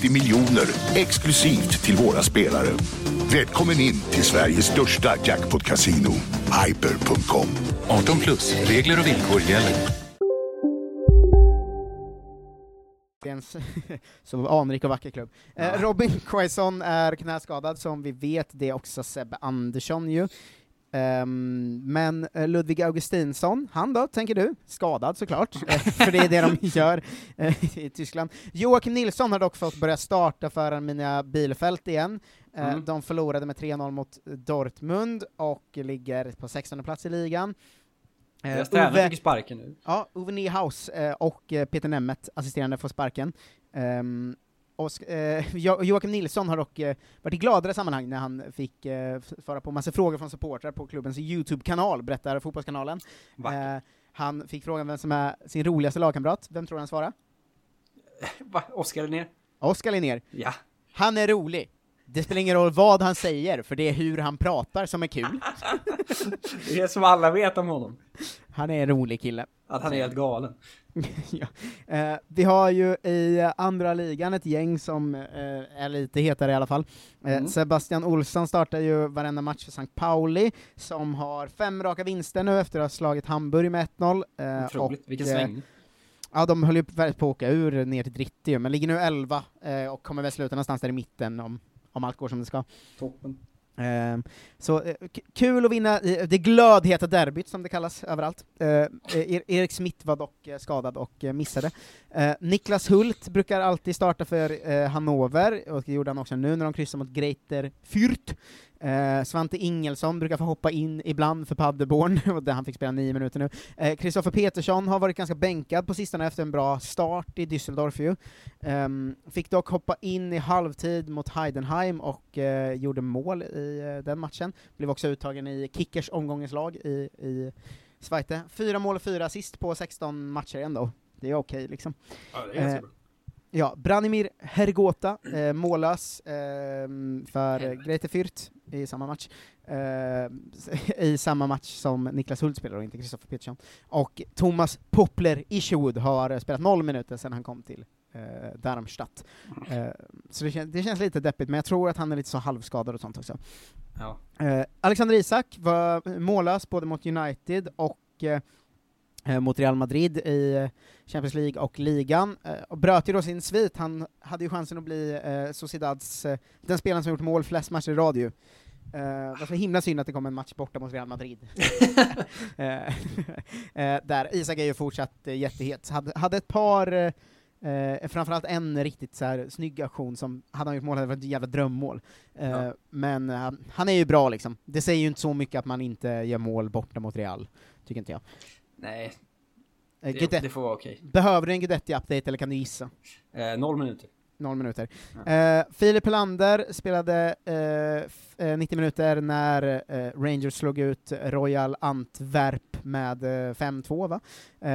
miljoner exklusivt till våra spelare. Välkommen in till Sveriges största jackpot-kasino, hyper.com. 18 plus, regler och villkor gäller. Så anrik och vacker klubb. Eh, Robin Quaison är knäskadad, som vi vet, det är också Sebbe Andersson ju. Ehm, men eh, Ludvig Augustinsson, han då, tänker du? Skadad såklart, eh, för det är det de gör eh, i Tyskland. Joakim Nilsson har dock fått börja starta för Arminia Bielefeld igen. Mm. De förlorade med 3-0 mot Dortmund och ligger på 16 plats i ligan. Deras tränare Ove- fick sparken nu. Ja, Ove Niehaus eh, och Peter Nemeth, assisterande, får sparken. Um, och, sk- eh, jo Joakim Nilsson har dock eh, varit i gladare sammanhang när han fick eh, f- svara på massa frågor från supportrar på klubbens YouTube-kanal, berättar Fotbollskanalen. Eh, han fick frågan vem som är sin roligaste lagkamrat. Vem tror han svarade? Va? Oskar ner? Oskar Linnér. Ja. Han är rolig. Det spelar ingen roll vad han säger, för det är hur han pratar som är kul. Det är som alla vet om honom. Han är en rolig kille. Att han är helt galen. ja. eh, vi har ju i andra ligan ett gäng som eh, är lite hetare i alla fall. Eh, Mm. Sebastian Olsson startar ju varenda match för St. Pauli, som har fem raka vinster nu efter att ha slagit Hamburg med 1-0. Eh, Otroligt, vilken eh, sväng. Ja, de höll ju på att åka ur ner till Drittio, men ligger nu 11 eh, och kommer väl sluta någonstans där i mitten om, om allt går som det ska. Toppen. Ehm, så eh, kul att vinna det glödheta derbyt som det kallas överallt. Eh, eh, Er- Erik Smith var dock skadad och missade. Niklas Hult brukar alltid starta för Hannover, och det gjorde han också nu när de kryssade mot Greiter Fürth. Eh, Svante Ingelsson brukar få hoppa in ibland för Paderborn, där han fick spela nio minuter nu. Eh, Kristoffer Petersson har varit ganska bänkad på sistone efter en bra start i Düsseldorf ju. Ehm, fick dock hoppa in i halvtid mot Heidenheim och eh, gjorde mål i eh, den matchen. Blev också uttagen i Kickers omgångens lag i, i Zweite. Fyra mål och fyra assist på 16 matcher ändå. Det är okej liksom. Ja, det är Eh. Ja, Branimir Hergota, eh, mållös ehm, för eh, Greite Fürth i samma match. Eh, I samma match som Niklas Hult spelar och inte Kristoffer Petersson. Och Thomas Poppler Isherwood har eh, spelat noll minuter sedan han kom till eh, Darmstadt. Eh, så det, kän det känns lite deppigt, men jag tror att han är lite så halvskadad och sånt också. Ja. Eh, Alexander Isak var mållös både mot United och eh, eh, mot Real Madrid i eh, Champions League och ligan, eh, och bröt ju då sin svit. Han hade ju chansen att bli eh, Sociedads, eh, den spelaren som gjort mål flest matcher i radio. Uh, det var så himla synd att det kom en match borta mot Real Madrid. Eh, eh, där, Isak är ju fortsatt uh, jättehet. Hade, hade ett par, uh, framförallt en riktigt så här, snygg aktion som, hade han gjort mål hade varit ett jävla drömmål. Eh, Ja. Men eh, han är ju bra liksom. Det säger ju inte så mycket att man inte gör mål borta mot Real, tycker inte jag. Nej. Eh, Det, det får vara okej. Behöver du en Guidetti-update eller kan du gissa? Eh, noll minuter. noll minuter. Eh, Filip Helander spelade eh, f- eh, 90 minuter när eh, Rangers slog ut Royal Antwerp med eh, 5-2, va?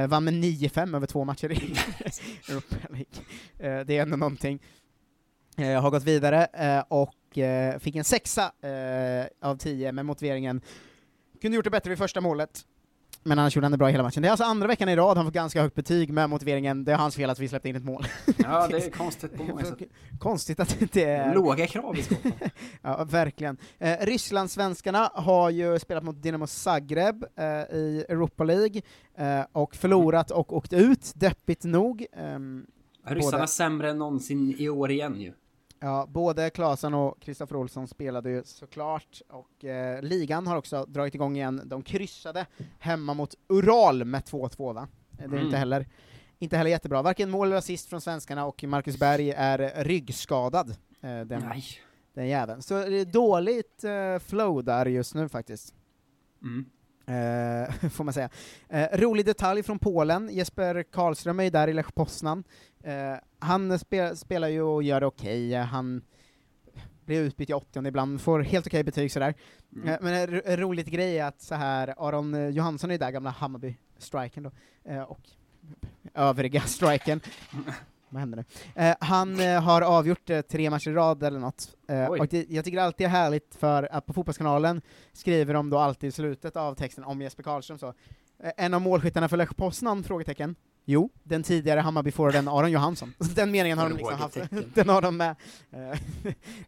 Vann med 9-5 över två matcher i Europa League. Det är ändå någonting. Eh, har gått vidare och fick en sexa av tio med motiveringen kunde gjort det bättre vid första målet, men annars gjorde han det bra hela matchen. Det är alltså andra veckan i rad han får ganska högt betyg med motiveringen det är hans fel att vi släppte in ett mål. Ja, det är konstigt på många sätt. Konstigt att det inte är... Låga krav i skåpen. ja, verkligen. Eh, Rysslandssvenskarna har ju spelat mot Dinamo Zagreb eh, i Europa League, eh, och förlorat och åkt ut, deppigt nog. Ehm, Ryssarna både- sämre än någonsin i år igen ju. Ja, både Klasen och Kristoffer Olsson spelade ju såklart, och eh, ligan har också dragit igång igen. De kryssade hemma mot Ural med 2-2 va? Eh, Det är Mm. inte heller inte heller jättebra. Varken mål eller assist från svenskarna, och Marcus Berg är ryggskadad. Eh, den, Nej. den jäveln. Så det är dåligt eh, flow där just nu faktiskt. Mm. Eh, får man säga. Eh, rolig detalj från Polen, Jesper Karlström är ju där i Lech Poznan. Eh, han spe, spelar ju och gör det okej, eh, han blir utbytt i 80 ibland, får helt okej betyg sådär. Mm. Men en ro- en rolig grej är att så här Aron Johansson är ju där, gamla Hammarby-striken då, och övriga striken. Vad händer nu? Eh, han eh, har avgjort eh, tre matcher i rad eller något, eh, och det, jag tycker alltid det är härligt för att på Fotbollskanalen skriver de då alltid i slutet av texten om Jesper Karlström så, eh, en av målskyttarna för Lech Poznan? Frågetecken. Jo, den tidigare Hammarby-forwarden Aron Johansson. Den meningen har de liksom haft, den har de med.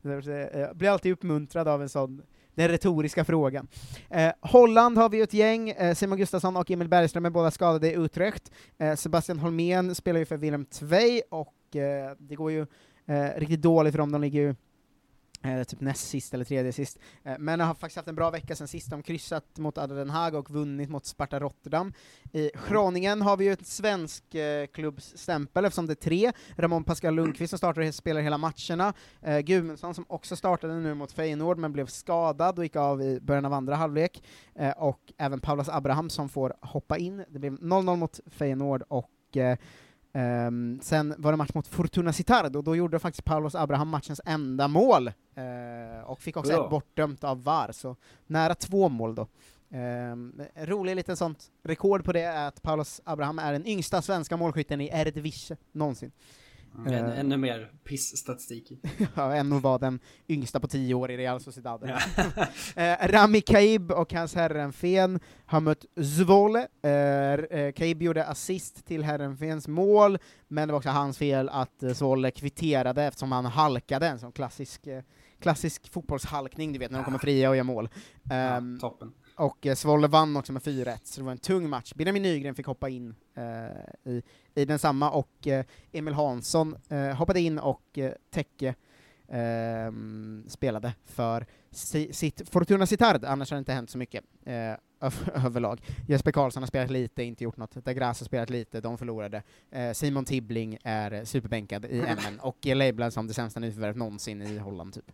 Eh, blir alltid uppmuntrad av en sån den retoriska frågan. Eh, Holland har vi ju ett gäng, eh, Simon Gustafsson och Emil Bergström är båda skadade i Utrecht. Eh, Sebastian Holmén spelar ju för Willem Tvei, och eh, det går ju eh, riktigt dåligt för dem, de ligger ju eh, typ näst sist eller tredje sist. Eh, men har faktiskt haft en bra vecka sen sist, de kryssat mot Adel Den Haag och vunnit mot Sparta Rotterdam. I Groningen har vi ju ett svensk eh, klubbsstämpel eftersom det är tre, Ramon Pascal Lundqvist som startar och spelar hela matcherna, eh, Gudmundsson som också startade nu mot Feyenoord men blev skadad och gick av i början av andra halvlek, eh, och även Paulas Abraham som får hoppa in. Det blev 0-0 mot Feyenoord och Ehm, sen var det match mot Fortuna Sittard, och då gjorde faktiskt Paulos Abraham matchens enda mål, eh, och fick också ett bortdömt av VAR, så nära två mål då. Um, rolig liten sånt rekord på det är att Paulos Abraham är den yngsta svenska målskytten i Eredivisie någonsin. En, Eh, ännu mer piss-statistik. ja, än att vara den yngsta på tio år i Real Sociedad. eh, Rami Kaib och hans Herrenfen har mött Zvole. Eh, eh, Kaib gjorde assist till Herrenfens mål, men det var också hans fel att eh, Zwolle kvitterade eftersom han halkade, en sån klassisk, eh, klassisk fotbollshalkning, du vet när de kommer fria och gör mål. Ehm, toppen. Och eh, Svolle vann också med 4-1, så det var en tung match. Benjamin Nygren fick hoppa in eh, i, i densamma, och eh, Emil Hansson eh, hoppade in och eh, Täcke ehm, spelade för si, sitt Fortuna Citard, annars har det inte hänt så mycket. Eh, överlag. Jesper Karlsson har spelat lite, inte gjort något. Dagras har spelat lite, de förlorade. Eh, Simon Tibbling är superbänkad i MN, och är labelad som det sämsta nyförvärvet någonsin i Holland, typ.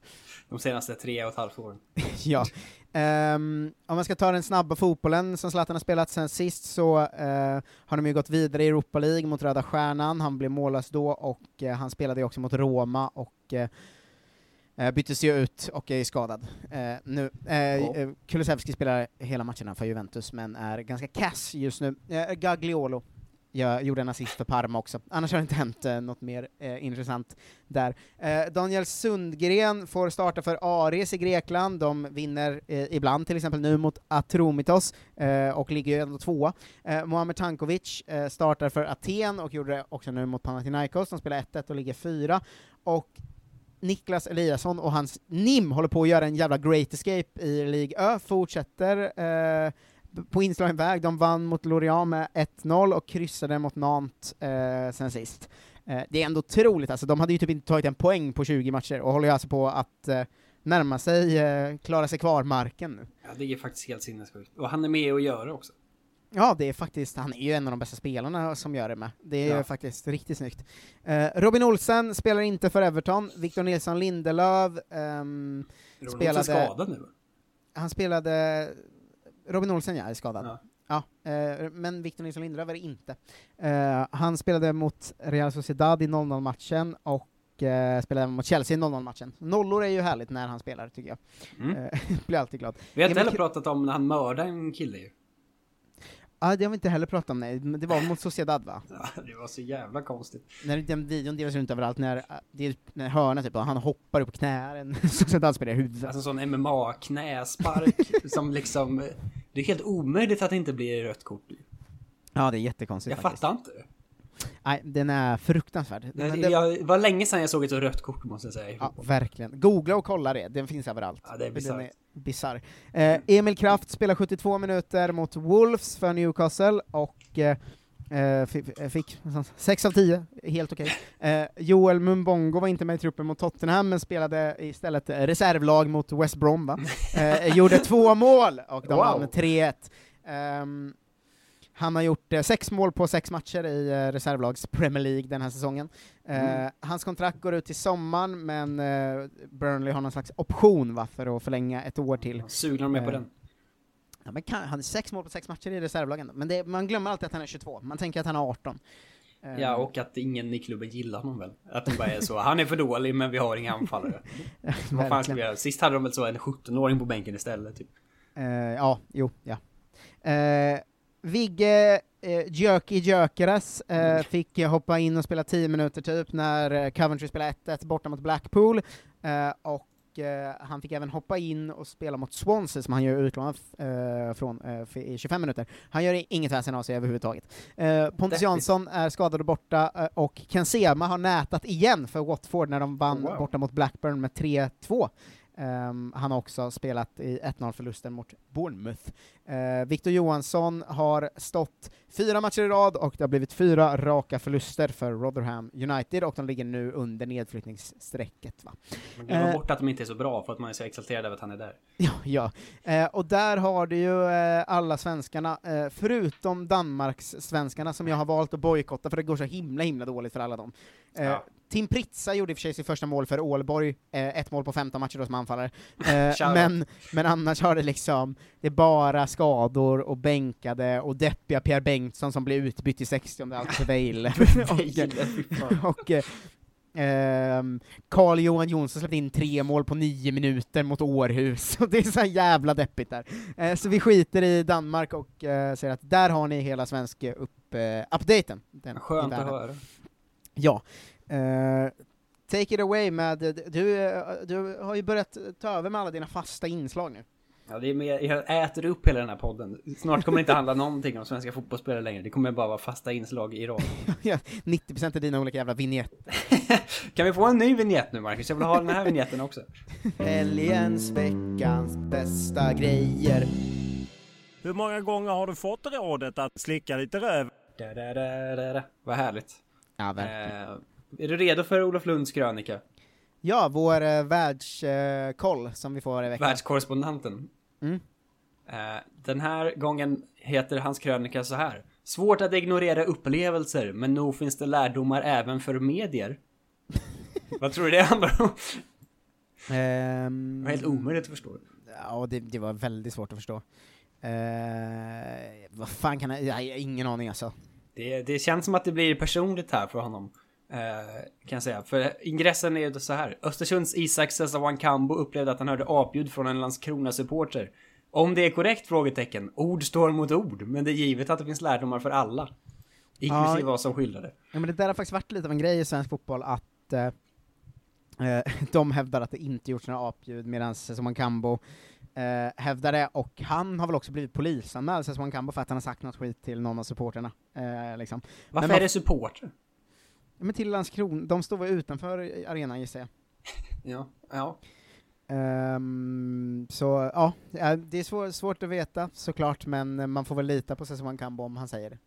De senaste tre och ett halvt åren. ja. Ehm, om man ska ta den snabba fotbollen som Zlatan har spelat sen sist så eh, har de ju gått vidare i Europa League mot Röda Stjärnan, han blev mållös då och eh, han spelade ju också mot Roma och eh, eh, byttes ju ut och är skadad eh, nu. Eh, eh, Kulusevski spelar hela matcherna för Juventus men är ganska kass just nu. Eh, Gagliolo jag gjorde en assist för Parma också. Annars har det inte hänt eh, något mer eh, intressant där. Eh, Daniel Sundgren får starta för Aris i Grekland. De vinner eh, ibland, till exempel nu mot Atromitos, och ligger ju ändå tvåa. Mohamed Tankovic startar för Aten och gjorde det också nu mot Panathinaikos. De spelar 1-1 och ligger fyra. Och Niklas Eliasson och hans NIM håller på att göra en jävla great escape i League Ö, fortsätter eh, på inslagen väg. De vann mot Lorient med 1-0 och kryssade mot Nantes eh, sen sist. Eh, det är ändå otroligt, alltså, de hade ju typ inte tagit en poäng på 20 matcher och håller ju alltså på att eh, närma sig, eh, klara sig kvar-marken nu. Ja, det är faktiskt helt sinnessjukt. Och han är med och gör det också. Ja, det är faktiskt, han är ju en av de bästa spelarna som gör det med. Det är Ja. faktiskt riktigt snyggt. Eh, Robin Olsen spelar inte för Everton, Victor Nilsson Lindelöf ehm, Robin Olsen spelade... skadad nu? Han spelade... Robin Olsen, ja, är skadad. Ja. Ja, eh, men Victor Nilsson Lindelöf är det inte. Eh, han spelade mot Real Sociedad i 0-0-matchen, och eh, spelade mot Chelsea i 0-0-matchen. Nollor är ju härligt när han spelar, tycker jag. Mm. Eh, blir alltid glad. Vi har inte heller pratat om när han mördade en kille ju. Ja, det har vi inte heller pratat om, nej. Men det var mot Sociedad, va? Ja, det var så jävla konstigt. När den videon delas runt överallt, när, det är när hörna typ, han hoppar upp på knä, en Sociedad-spelare i huvudet. Alltså sån MMA-knäspark som liksom... Det är helt omöjligt att det inte blir rött kort. Ja, det är jättekonstigt Jag faktiskt. fattar inte. Nej, den är fruktansvärd. Det, Den, den, jag, det var länge sedan jag såg ett så rött kort måste jag säga. ja, verkligen. Googla och kolla det, den finns överallt. Ja, det är bisarrt. Bisarr. Eh, Emil Kraft spelar 72 minuter mot Wolves för Newcastle, och eh, eh, fi- fick 6 av 10, helt okej. Eh, Joel Mumbongo var inte med i truppen mot Tottenham, men spelade istället eh, reservlag mot West Brom? Eh, gjorde två mål, och de Wow. vann med 3-1. Ehm, han har gjort eh, sex mål på sex matcher i eh, reservlags Premier League den här säsongen. Eh, Mm. Hans kontrakt går ut till sommaren, men eh, Burnley har någon slags option va, för att förlänga ett år till. Sugna de är på Eh, den. Ja, men kan, han hade sex mål på sex matcher i reservlagen, men det, man glömmer alltid att han är 22, man tänker att han är 18. Eh, Ja, och att ingen i klubben gillar honom väl. Att de bara är så, han är för dålig men vi har inga anfallare. Vad fan ska vi göra? Sist hade de väl så en 17-åring på bänken istället typ. Ja, jo, ja. Vigge eh, Jöki Gyökeres eh, fick hoppa in och spela 10 minuter typ när eh, Coventry spelade 1-1 borta mot Blackpool, eh, och eh, han fick även hoppa in och spela mot Swansea som han gör utlånad eh, från i 25 minuter. Han gör inget väsen av sig överhuvudtaget. Pontus. Jansson är skadad och borta, och Ken Sema har nätat igen för Watford när de vann Oh, wow. borta mot Blackburn med 3-2. Ehm, han har också spelat i 1-0-förlusten mot Bournemouth. Uh, Victor Johansson har stått fyra matcher i rad och det har blivit fyra raka förluster för Rotherham United och de ligger nu under nedflyttningsstrecket. Va? Man glömmer Eh, bort att de inte är så bra för att man är så exalterad över att han är där. Ja, ja. Eh, och där har du ju eh, alla svenskarna, eh, förutom Danmarks svenskarna som jag har valt att bojkotta för det går så himla himla dåligt för alla dem. Ja. Tim Pritsa gjorde i och för sig sitt första mål för Ålborg, eh, ett mål på 15 matcher då som anfallare. Eh, men, men annars har det liksom, det är bara skador och bänkade och deppiga Pierre Bengtsson som blir utbytt i 60 allt för Vale. och, och eh, ehm, Carl Johan Jonsson släppte in tre mål på nio minuter mot Århus, och det är så jävla deppigt där. Eh, så vi skiter i Danmark och eh, säger att där har ni hela svenska upp, eh, updaten. Den Skönt att höra. Ja. Eh, take it away med, du, eh, du har ju börjat ta över med alla dina fasta inslag nu. Ja, det är mer, jag äter upp hela den här podden. Snart kommer det inte handla någonting om svenska fotbollsspelare längre. Det kommer bara vara fasta inslag i rad. Ja, 90% är dina olika jävla vignetter. Kan vi få en ny vignett nu Marcus? Jag vill ha den här vignetten också. Helgens, veckans bästa grejer. Hur många gånger har du fått rådet att slicka lite röv? Da, da, da, da, da. Vad härligt. Ja, verkligen. Eh, är du redo för Olof Lunds krönika? Ja, vår eh, världskoll som vi får i veckan. Världskorrespondenten. Mm. Eh, den här gången heter hans krönika så här. Svårt att ignorera upplevelser, men nog finns det lärdomar även för medier. Vad tror du det handlar om? Ehm, Det var helt omöjligt att förstå. Ja, det, det var väldigt svårt att förstå. Eh, vad fan kan jag, jag har ingen aning alltså. Det, det känns som att det blir personligt här för honom. Eh, kan jag säga. För ingressen är ju så här. Östersunds Isak Sessawan Kambo upplevde att han hörde apljud från en Landskrona-supporter. Om det är korrekt? Frågetecken. Ord står mot ord, men det är givet att det finns lärdomar för alla. Inklusive Ja. vad som skildrade. Ja, men det där har faktiskt varit lite av en grej i svensk fotboll att eh, eh, de hävdar att det inte gjorts några apljud medan Sessoman Kambo eh, hävdar det, och han har väl också blivit polisanmäld, Sessoman Kambo, för att han har sagt något skit till någon av supporterna. Eh, liksom. Varför Men är det supporter? Ja, men till Landskrona, de står väl utanför arenan gissar jag. Ja, ja. Ehm, så ja, ja, det är svår, svårt att veta såklart, men man får väl lita på Sessoman Kambo om han säger det.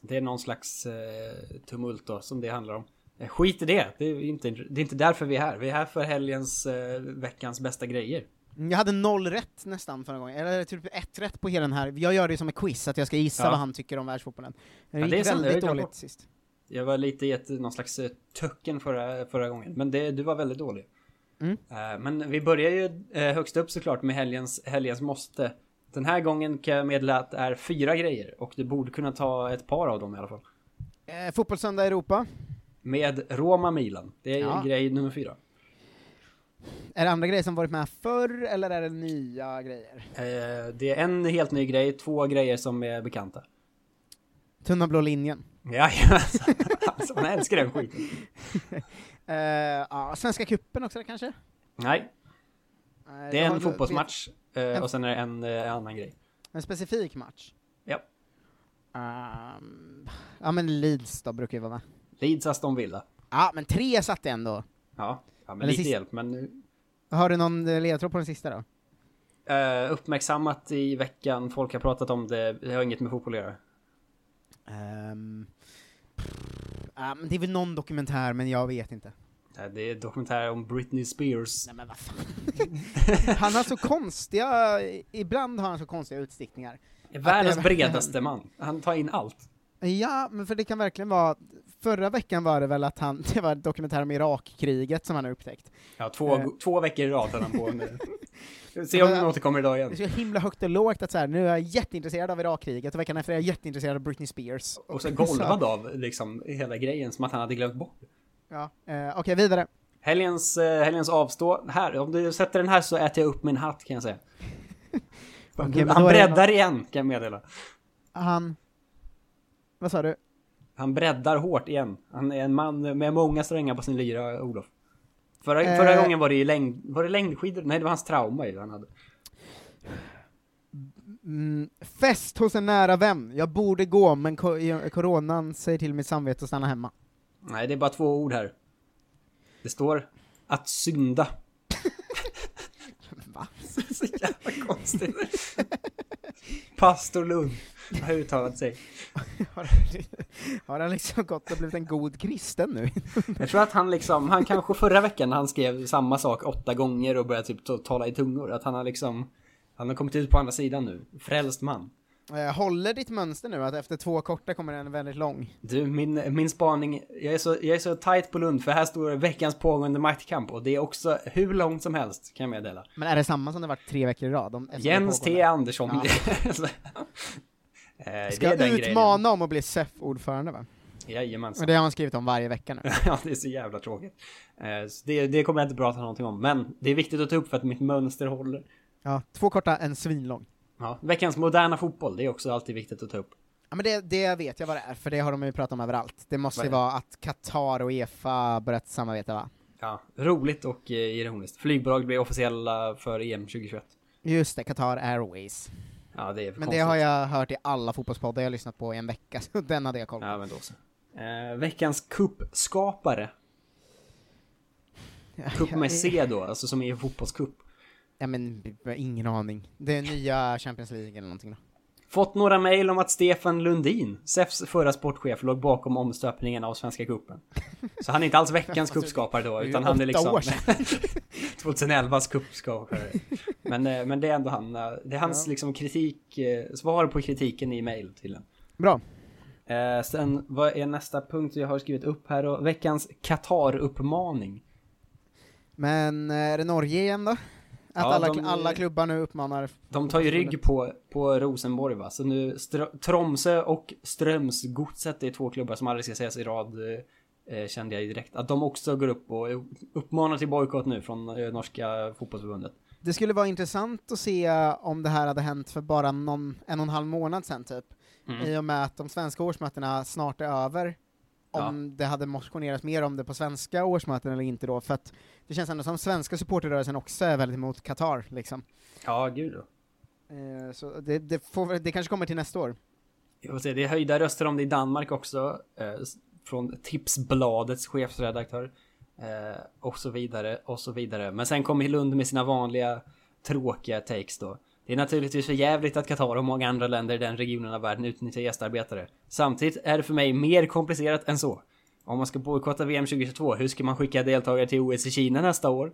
Det är någon slags eh, tumult då, som det handlar om. Eh, skit i det. Det är, inte, det är inte därför vi är här. Vi är här för helgens, eh, veckans bästa grejer. Jag hade noll rätt nästan förra gången, eller typ ett rätt på hela den här. Jag gör det som en quiz, att jag ska gissa Ja. vad han tycker om världsfotbollen. Det Ja, gick det är väldigt dåligt bort. sist. Jag var lite i ett, någon slags eh, töcken förra, förra gången. Men det, du var väldigt dålig. Mm. Eh, men vi börjar ju eh, högst upp såklart med helgens, helgens måste. Den här gången kan jag meddela att det är fyra grejer. Och du borde kunna ta ett par av dem i alla fall. Eh, Fotbollssöndag Europa. Med Roma Milan. Det är Ja. grej nummer fyra. Är det andra grejer som varit med förr, eller är det nya grejer? Eh, det är en helt ny grej, två grejer som är bekanta. Tunna blå linjen. Jajamensan. alltså, man älskar den skiten. Eh, ja, Svenska cupen också kanske? Nej, Nej, det är en fotbollsmatch eh, En- och sen är det en eh, annan grej. En specifik match? Ja. Ehm, ja men Leeds då brukar ju vara med. Leeds Aston Villa. Ja, men tre satt det ändå. Ja, ja men Men lite hjälp, men nu... Har du någon eh, ledtråd på den sista då? Eh, uppmärksammat i veckan, folk har pratat om det, det har inget med fotboll att göra. Ehm, ja, men det är väl någon dokumentär, men jag vet inte. Det är dokumentär om Britney Spears. Nej men vad fan. Han har så konstiga, ibland har han så konstiga utstickningar. Världens bredaste man. Han tar in allt. Ja, men för det kan verkligen vara, förra veckan var det väl att han, det var en dokumentär om Irakkriget som han har upptäckt. Ja, två, Eh. två veckor i rad höll han på med. Se om den återkommer idag igen. Det är så himla högt och lågt att så här, nu är jag jätteintresserad av Irakkriget och veckan efter är jag jätteintresserad av Britney Spears. Och så golvad av liksom hela grejen, som att han hade glömt bort. Ja, eh, okej vidare. Helgens, eh, helgens avstå. Här, om du sätter den här så äter jag upp min hatt kan jag säga. Men han breddar igen, kan jag meddela. Han, vad sa du? Han breddar hårt igen. Han är en man med många strängar på sin lyra, Olof. Förra, Eh. förra gången var det ju längd, var det längdskidor? Nej, det var hans trauma ju han hade. Mm, fest hos en nära vän. Jag borde gå, men ko coronan säger till mitt samvete att stanna hemma. Nej, det är bara två ord här. Det står att synda. Så jävla konstigt. Pastor Lund har uttalat sig. Har, har han liksom gått och blivit en god kristen nu? Jag tror att han liksom, han kanske förra veckan när han skrev samma sak åtta gånger och började typ ta- tala i tungor, att han har liksom, han har kommit ut på andra sidan nu. Frälst man. Eh, håller ditt mönster nu, att efter två korta kommer en väldigt lång? Du, min, min spaning, jag är, så, jag är så tight på Lund för här står veckans pågående maktkamp och det är också hur långt som helst kan jag meddela. Men är det samma som det varit tre veckor i rad? Det Jens? T Andersson. Ja. Eh, det Ska är den grejen. utmana om att bli SEF-ordförande va? Jajamensan. Och det har man skrivit om varje vecka nu. ja, det är så jävla tråkigt. Eh, så det, det kommer jag inte prata någonting om, men det är viktigt att ta upp för att mitt mönster håller. Ja, två korta, en svinlång. Ja, veckans moderna fotboll, det är också alltid viktigt att ta upp. Ja men det, det vet jag vad det är, för det har de ju pratat om överallt. Det måste ju vara att Qatar och Uefa börjat samarbeta va? Ja, roligt och eh, ironiskt. Flygbolag blir officiella för EM 2021. Just det, Qatar Airways. Ja, det är Men konstigt. det har jag hört i alla fotbollspoddar jag har lyssnat på i en vecka, så den hade jag koll på. Ja, men då så. Eh, veckans kuppskapare. Kupp med C då, alltså som är fotbollskupp. Ja men, ingen aning. Det är nya Champions League eller någonting då. Fått några mejl om att Stefan Lundin, SEFs förra sportchef, låg bakom omstöpningen av Svenska Cupen. Så han är inte alls veckans kuppskapare då, utan han är liksom... år sedan. 2011s kuppskapare. Men, eh, men det är ändå han, eh, det är hans Ja. liksom kritik, eh, svar på kritiken i mejl till den. Bra. Eh, sen, vad är nästa punkt jag har skrivit upp här då? Veckans Qatar-uppmaning. Men är det Norge igen då? Att Ja, alla, de- alla klubbar nu uppmanar... De tar ju rygg på, på Rosenborg va, så nu Str- Tromsö och Strömsgodset är två klubbar som aldrig ska sägas i rad, eh, eh, kände jag direkt. Att de också går upp och uppmanar till bojkott nu från eh, norska fotbollsförbundet. Det skulle vara intressant att se om det här hade hänt för bara någon, en och en halv månad sedan typ. Mm. I och med att de svenska årsmötena snart är över. Om det hade motionerats mer om det på svenska årsmöten eller inte då, för att det känns ändå som svenska supporterrörelsen också är väldigt emot Qatar, liksom. Ja, gud då. Eh, så det, det, får, det kanske kommer till nästa år. Jag får se, det är höjda röster om det i Danmark också. Eh, från Tipsbladets chefredaktör. Eh, och så vidare, och så vidare. Men sen kommer Lund med sina vanliga tråkiga takes då. Det är naturligtvis för jävligt att Qatar och många andra länder i den regionen av världen utnyttjar gästarbetare. Samtidigt är det för mig mer komplicerat än så. Om man ska bojkotta VM 2022, hur ska man skicka deltagare till OS i Kina nästa år?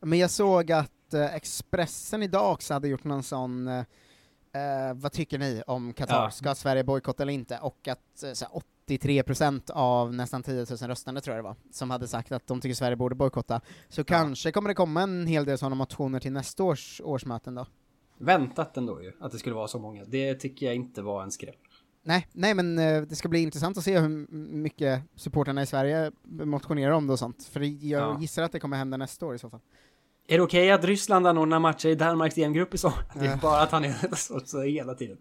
Men jag såg att eh, Expressen idag också hade gjort någon sån, eh, eh, vad tycker ni om Qatar? Ja. Ska Sverige bojkotta eller inte? Och att eh, så här, 83% av nästan 10 000 röstande tror jag det var, som hade sagt att de tycker Sverige borde bojkotta. Så kanske kommer det komma en hel del sådana motioner till nästa års årsmöten då. Väntat ändå ju, att det skulle vara så många. Det tycker jag inte var en skräll. Nej, nej men eh, det ska bli intressant att se hur mycket supporterna i Sverige motionerar om det och sånt, för jag Ja. gissar att det kommer hända nästa år i så fall. Är det okej att Ryssland anordnar matcher i Danmarks EM-grupp i sommar? Det är bara att han är så, så hela tiden.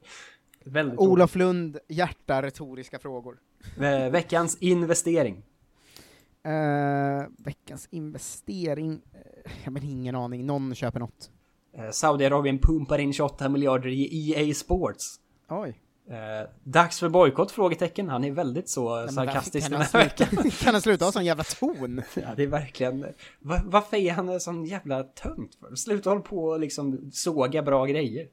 Väldigt. Olof Lund, hjärta retoriska frågor. Eh, Veckans investering. Eh, veckans investering, uh, jag har ingen aning, någon köper något. Saudiarabien pumpar in 28 miljarder i EA Sports. Oj. Eh, dags för bojkott? Frågetecken. Han är väldigt så Nej, sarkastisk kan den här sluta- veckan. kan han sluta ha sån jävla ton? Ja, det är verkligen... Va, varför är han en sån jävla tönt för? Sluta hålla på och liksom såga bra grejer.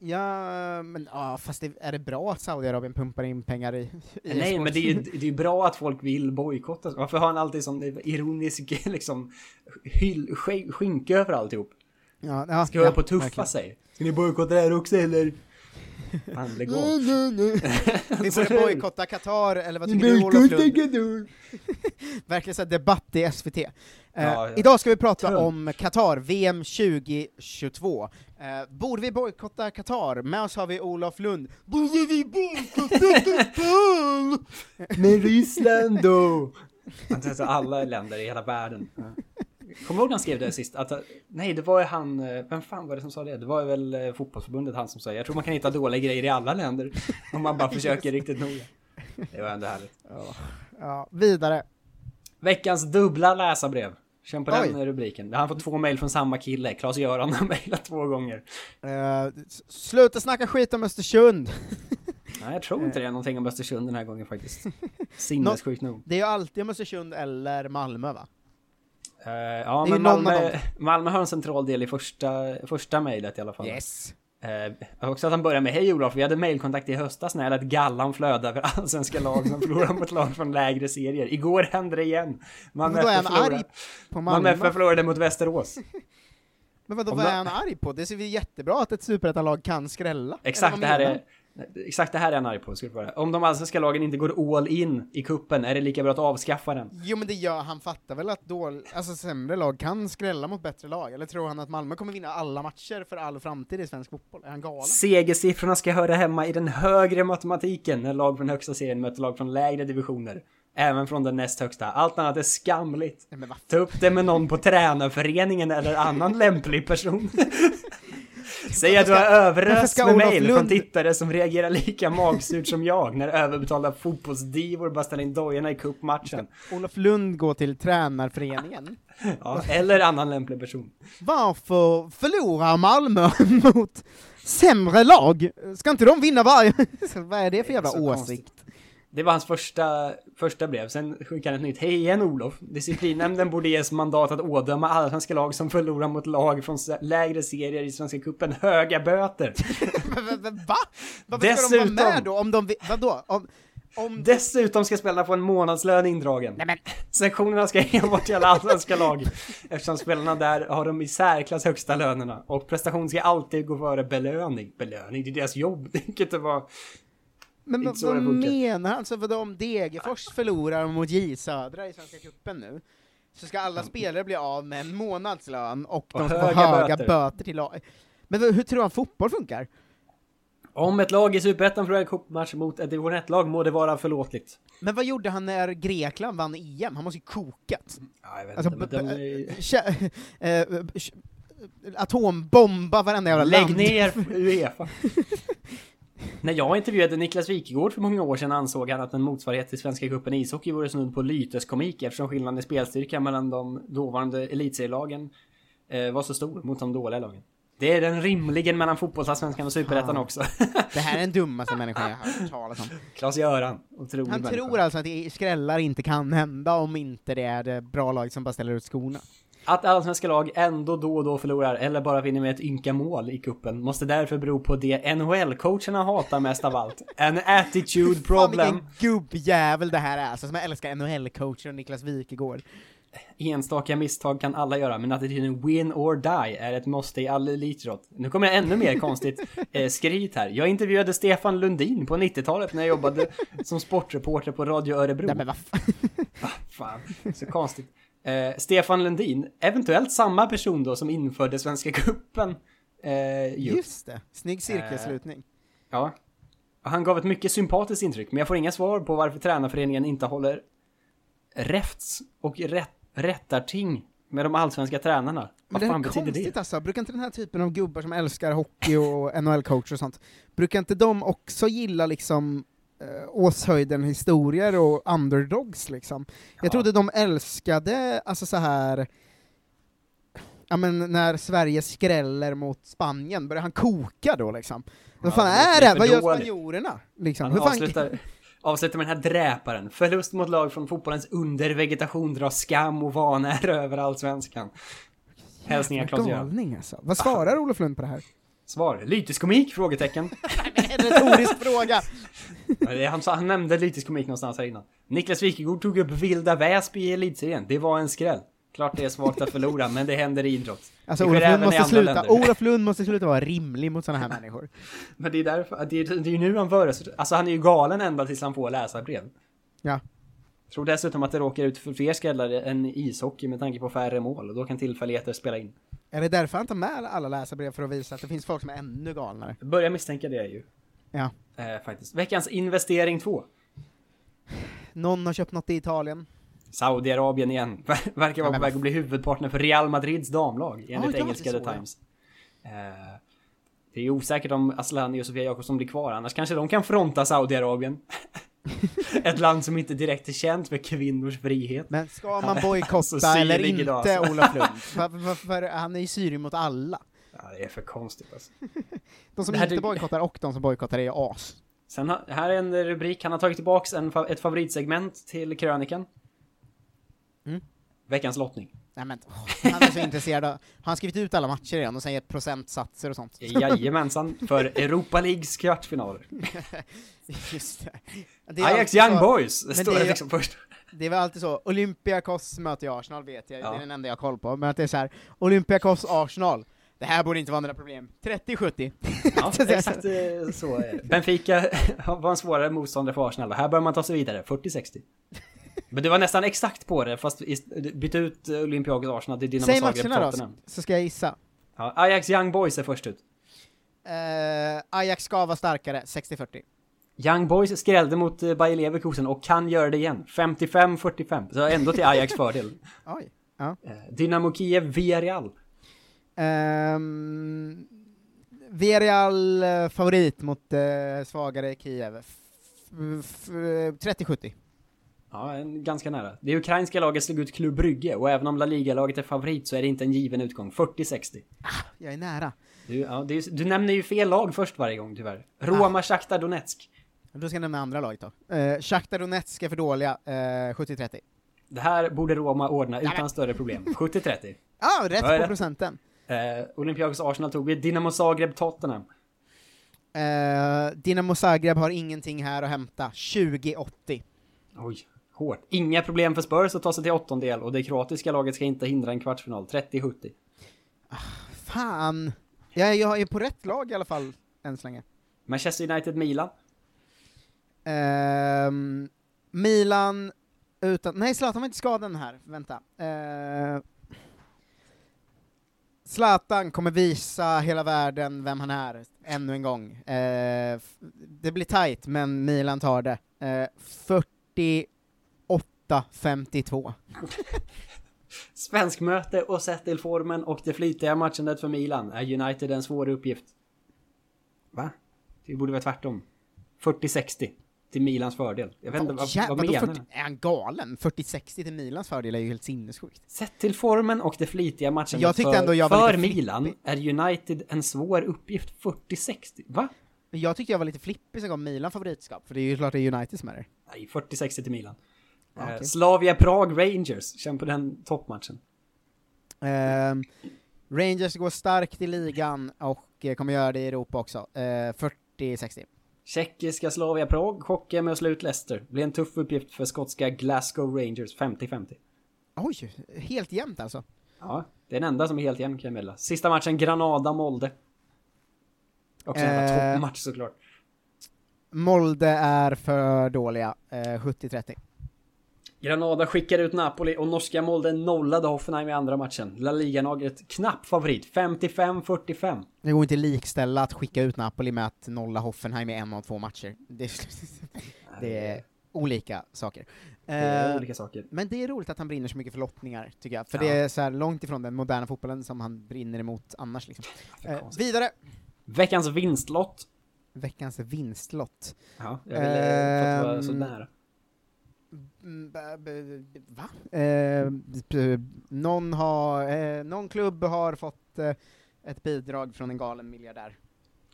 Ja, men ja, fast det, är det bra att Saudiarabien pumpar in pengar i, i Nej, e-sport? men det är ju det är bra att folk vill bojkotta. Varför har han alltid sån ironisk liksom hyll, sk- skynke över alltihop? Ja, ja, Ska ja, på tuffa verkligen. sig? Ska ni bojkotta det här också eller? Fan, lägg av. Vi borde bojkotta Qatar, eller vad tycker du Olof Lund? Verkligen såhär debatt i SVT. Eh, ja. Idag ska vi prata Tunt. om Qatar, VM 2022. Eh, borde vi bojkotta Qatar? Med oss har vi Olof Lund. Borde vi bojkotta Qatar? Men Ryssland då? Alla länder i hela världen. Ja. Kommer du ihåg när han skrev det sist? Att, nej, det var ju han, eh, vem fan var det som sa det? Det var ju väl eh, fotbollsförbundet han som sa Jag tror man kan hitta dåliga grejer i alla länder. Om man bara försöker riktigt noga. Det var ändå härligt. Ja, vidare. Veckans dubbla läsarbrev. Känn på Oj. den rubriken. Han har fått två mejl från samma kille. Klas-Göran har mejlat två gånger. S- sluta snacka skit om Östersund. Nej, jag tror inte det är någonting om Östersund den här gången faktiskt. Sinnessjukt nog. Det är ju alltid om Östersund eller Malmö va? Eh, ja, men Malmö. Malmö har en central del i första, första mejlet i alla fall. Yes. Eh, också att han börjar med Hej Olof, vi hade mejlkontakt i höstas när jag lät gallan flöda över allsvenska lag som förlorar mot lag från lägre serier. Igår hände det igen. Vadå, är han förlorade- arg på Malmö Malmö? FF förlorade mot Västerås. Men vadå, vad är han arg på? Det ser vi jättebra att ett superettanlag kan skrälla. Exakt det här är... Exakt det här är han arg på. Om de allsvenska lagen inte går all in i kuppen är det lika bra att avskaffa den. Jo men det gör han fattar väl att dål, alltså sämre lag kan skrälla mot bättre lag, eller tror han att Malmö kommer vinna alla matcher för all framtid i svensk fotboll? Är han galen? Segersiffrorna ska höra hemma i den högre matematiken när lag från högsta serien möter lag från lägre divisioner. Även från den näst högsta. Allt annat är skamligt. Nej, Ta upp det med någon på tränarföreningen eller annan lämplig person. Säg att du har ska med Olof mejl från Lund- tittare som reagerar lika magsurt som jag när överbetalda fotbollsdivor bara ställer in dojorna i cupmatchen. Olof Lund går till tränarföreningen. Ja, eller annan lämplig person. Varför förlorar Malmö mot sämre lag? Ska inte de vinna varje... Vad är det för jävla åsikt? Det var hans första, första brev, sen skickade han ett nytt. Hej igen Olof! Disciplinnämnden borde ges mandat att ådöma alla svenska lag som förlorar mot lag från lägre serier i Svenska cupen höga böter. Va? Varför ska de Dessutom- vara med då? Om de... Vadå? Om, om... Dessutom ska spelarna få en månadslön indragen. Nej, men... Sanktionerna ska enbart till alla allsvenska lag eftersom spelarna där har de i särklass högsta lönerna. Och prestation ska alltid gå före belöning. Belöning, det är deras jobb. Det kan inte vara... Men vad, vad menar han? Så vadå, om Degerfors förlorar mot J Södra i Svenska cupen nu, så ska alla spelare bli av med en månadslön och de Och ska få höga höga böter. böter, till lag. Men hur tror han fotboll funkar? Om ett lag i Superettan förlorar en cupmatch mot ett division 1-lag må det vara förlåtligt. Men vad gjorde han när Grekland vann EM? Han måste ju kokat. Ja, jag vet Alltså, inte, men de eh, atombomba varenda jävla Lägg land. ner Uefa. När jag intervjuade Niklas Wikegård för många år sedan ansåg han att en motsvarighet till Svenska cupen i ishockey vore snudd på lyteskomik eftersom skillnaden i spelstyrka mellan de dåvarande elitserielagen eh, var så stor mot de dåliga lagen. Det är den rimligen mellan fotbollsallsvenskan och superettan också. Det här är den dummaste människan jag har hört talas om. Klas-Göran, otrolig Han människa. tror alltså att skrällar inte kan hända om inte det är det bra lag som bara ställer ut skorna. Att allsvenska lag ändå då och då förlorar eller bara vinner med ett ynka mål i kuppen måste därför bero på det NHL-coacherna hatar mest av allt. En attitude Fan problem. vilken gubbjävel det här är alltså, som jag älskar NHL-coacher och Niklas Wikegård. Enstaka misstag kan alla göra, men attityden win or die är ett måste i all elitidrott. Nu kommer det ännu mer konstigt eh, skryt här. Jag intervjuade Stefan Lundin på 90-talet när jag jobbade som sportreporter på Radio Örebro. Nej men vad fan. Ah, fan, så konstigt. Eh, Stefan Lundin, eventuellt samma person då som införde Svenska cupen. Eh, ju. Just det, snygg cirkelslutning. Ja. Han gav ett mycket sympatiskt intryck, men jag får inga svar på varför tränarföreningen inte håller räfts och rätt, rättarting med de allsvenska tränarna. Vad det är fan betyder konstigt det? alltså, brukar inte den här typen av gubbar som älskar hockey och NHL-coacher och sånt, brukar inte de också gilla liksom eh, Åshöjden historier och underdogs liksom? Jag trodde de älskade, alltså så här ja men när Sverige skräller mot Spanien, börjar han koka då liksom? Vad fan är det? Vad gör spanjorerna? Liksom? Han Hur fan... avslutar, avslutar med den här dräparen. Förlust mot lag från fotbollens undervegetation drar skam och vanära över allsvenskan. Hälsningar Göran. galning alltså. Vad svarar Olof Lund på det här? Svar. Lyteskomik? Frågetecken. En retorisk fråga! Ja, det är Han, han nämnde lyteskomik någonstans här innan. Niklas Wikegård tog upp Vilda Väsby i elitserien. Det var en skräll. Klart det är svagt att förlora, men det händer i idrott. Alltså Olof Lund måste sluta. Olof Lund måste sluta vara rimlig mot sådana här människor. Men det är därför, det är, det är ju nu han föreslår, alltså han är ju galen ända tills han får läsa brev. Tror dessutom att det råkar ut för fler skrällar än ishockey med tanke på färre mål och då kan tillfälligheter spela in. Är det därför han tar med alla läsarbrev för att visa att det finns folk som är ännu galnare? Börjar misstänka det ju. Ja. Eh, faktiskt. Veckans investering 2. Någon har köpt något i Italien. Saudiarabien igen. Ver- Verkar vara på väg att bli huvudpartner för Real Madrids damlag, enligt ja, engelska The. Times. Eh, det är osäkert om Asllani och Sofia Jakobsson blir kvar, annars kanske de kan fronta Saudiarabien. Ett land som inte direkt är känt för kvinnors frihet. Men ska man bojkotta eller syrlig inte, alltså. Olof Lund? För, för, för han är ju syrig mot alla. Ja, det är för konstigt alltså. De som inte bojkottar och de som bojkottar är as. Sen har, här är en rubrik, han har tagit tillbaks en, ett favoritsegment till krönikan. Mm. Veckans lottning. Nej men, åh, han är så intresserad av, har han skrivit ut alla matcher redan och säger procentsatser och sånt? Jajamensan, för Europa Leagues kvartsfinaler. Just det. Det är Ajax Young så- Boys, men står det det liksom först. Det är väl alltid så, Olympiakos möter Arsenal vet jag, Ja. det är den enda jag har koll på, men att det är så här, Olympiakos Arsenal, det här borde inte vara några problem. 30-70. Ja, exakt eh, så är det. Benfica var en svårare motståndare för Arsenal. Här bör man ta sig vidare, 40-60. Men du var nästan exakt på det, fast bytte ut Olympiakos Arsenal till Dynamo Säg Zagreb matcherna då, så ska jag gissa. Ja, Ajax Young Boys är först ut. Eh, Ajax ska vara starkare, 60-40. Young Boys skrällde mot eh, Bayer Leverkusen och kan göra det igen. 55-45. Så ändå till Ajax fördel. Oj. Ja. Eh, Dynamo Kiev, Villarreal. Um, Villarreal favorit mot eh, svagare Kiev. F- f- 30-70. Ja, en, ganska nära. Det ukrainska laget slog ut Klubb Brygge och även om La Liga-laget är favorit så är det inte en given utgång. 40-60. Jag är nära. Du, ja, är, du nämner ju fel lag först varje gång tyvärr. Roma, Shakhtar Donetsk. Då ska jag nämna andra laget då. Uh, Shakhtar Donetsk är för dåliga, eh, 70-30. Det här borde Roma ordna utan men- större problem. 70-30. Ah, rätt Ja, på rätt. procenten. Eh, Olympiakos Arsenal tog vi. Dynamo Zagreb, Tottenham. Eh, Dinamo Zagreb har ingenting här att hämta, 20-80. Oj, hårt. Inga problem för Spurs att ta sig till åttondel och det kroatiska laget ska inte hindra en kvartsfinal. 30-70. Fan! Jag, jag är på rätt lag i alla fall, än så länge. Manchester United, Milan. Ehm, Milan utan... Nej, Zlatan var inte skadad här. Vänta. Uh, Zlatan kommer visa hela världen vem han är, ännu en gång. F- det blir tight, men Milan tar det. Uh, 48-52. Svenskmöte och sett till formen och det flitiga matchandet för Milan är United en svår uppgift. Va? Det borde vara tvärtom. 40-60 till Milans fördel. Jag vet inte vad, Jävlar, vad menar 40, Är han galen? 40-60 till Milans fördel är ju helt sinnessjukt. Sett till formen och det flitiga matchandet Jag tyckte för, ändå jag var för Milan är United en svår uppgift 40-60. Va? Jag tyckte jag var lite flippig som gav Milan favoritskap, för det är ju klart det är United som är det. Nej, 40-60 till Milan. Eh, okej. Slavia Prag Rangers, känn på den toppmatchen. Ehm, Rangers går starkt i ligan och eh, kommer göra det i Europa också. Eh, 40-60. Tjeckiska Slavia Prag chockar med att slå ut Leicester. Blir en tuff uppgift för skotska Glasgow Rangers 50-50. Oj, helt jämnt alltså. Ja, det är den enda som är helt jämn kan jag meddela. Sista matchen Granada-Molde. Också en Eh. toppmatch såklart. Molde är för dåliga, eh, 70-30. Granada skickar ut Napoli och norska Molde nollade Hoffenheim i andra matchen. La Liga-laget knapp favorit, 55-45. Det går inte likställa att skicka ut Napoli med att nolla Hoffenheim i en av två matcher. Det, det är olika saker. Det är Eh, olika saker. Men det är roligt att han brinner så mycket för lottningar, tycker jag. För Ja. det är så här långt ifrån den moderna fotbollen som han brinner emot annars liksom. Eh, vidare! Veckans vinstlott. Veckans vinstlott. Ja, jag vill eh, få vara så Ehm, nära. Mm, Va? Eh, någon, har, eh, någon klubb har fått eh, ett bidrag från en galen miljardär.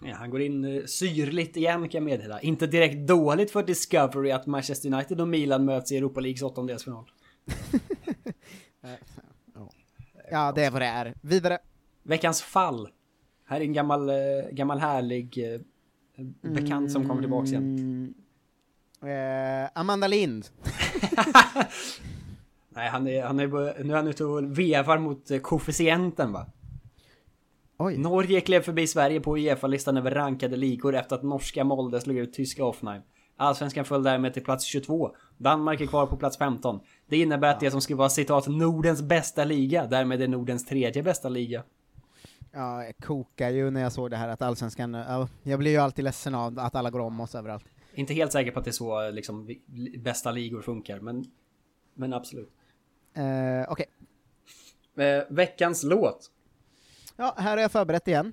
Ja, han går in eh, syrligt igen kan jag meddela. Inte direkt dåligt för Discovery att Manchester United och Milan möts i Europa Leagues åttondelsfinal. Ja. Det är vad det är. Vidare. Veckans fall. Här är en gammal, eh, gammal härlig eh, bekant som kommer tillbaks igen. Eh, Amanda Lind. Nej, han är, han är, nu är han ute och vevar mot eh, koefficienten va? Oj. Norge klev förbi Sverige på Uefa-listan över rankade ligor efter att norska Molde slog ut tyska Hoffenheim. Allsvenskan föll därmed till plats 22. Danmark är kvar på plats 15. Det innebär att det som skulle vara citat Nordens bästa liga därmed är Nordens tredje bästa liga. Ja, jag kokar ju när jag såg det här att allsvenskan, ja, jag blir ju alltid ledsen av att alla går om oss överallt. Inte helt säker på att det är så liksom bästa ligor funkar, men, men absolut. Eh, Okej. Eh, veckans låt. Ja, här har jag förberett igen.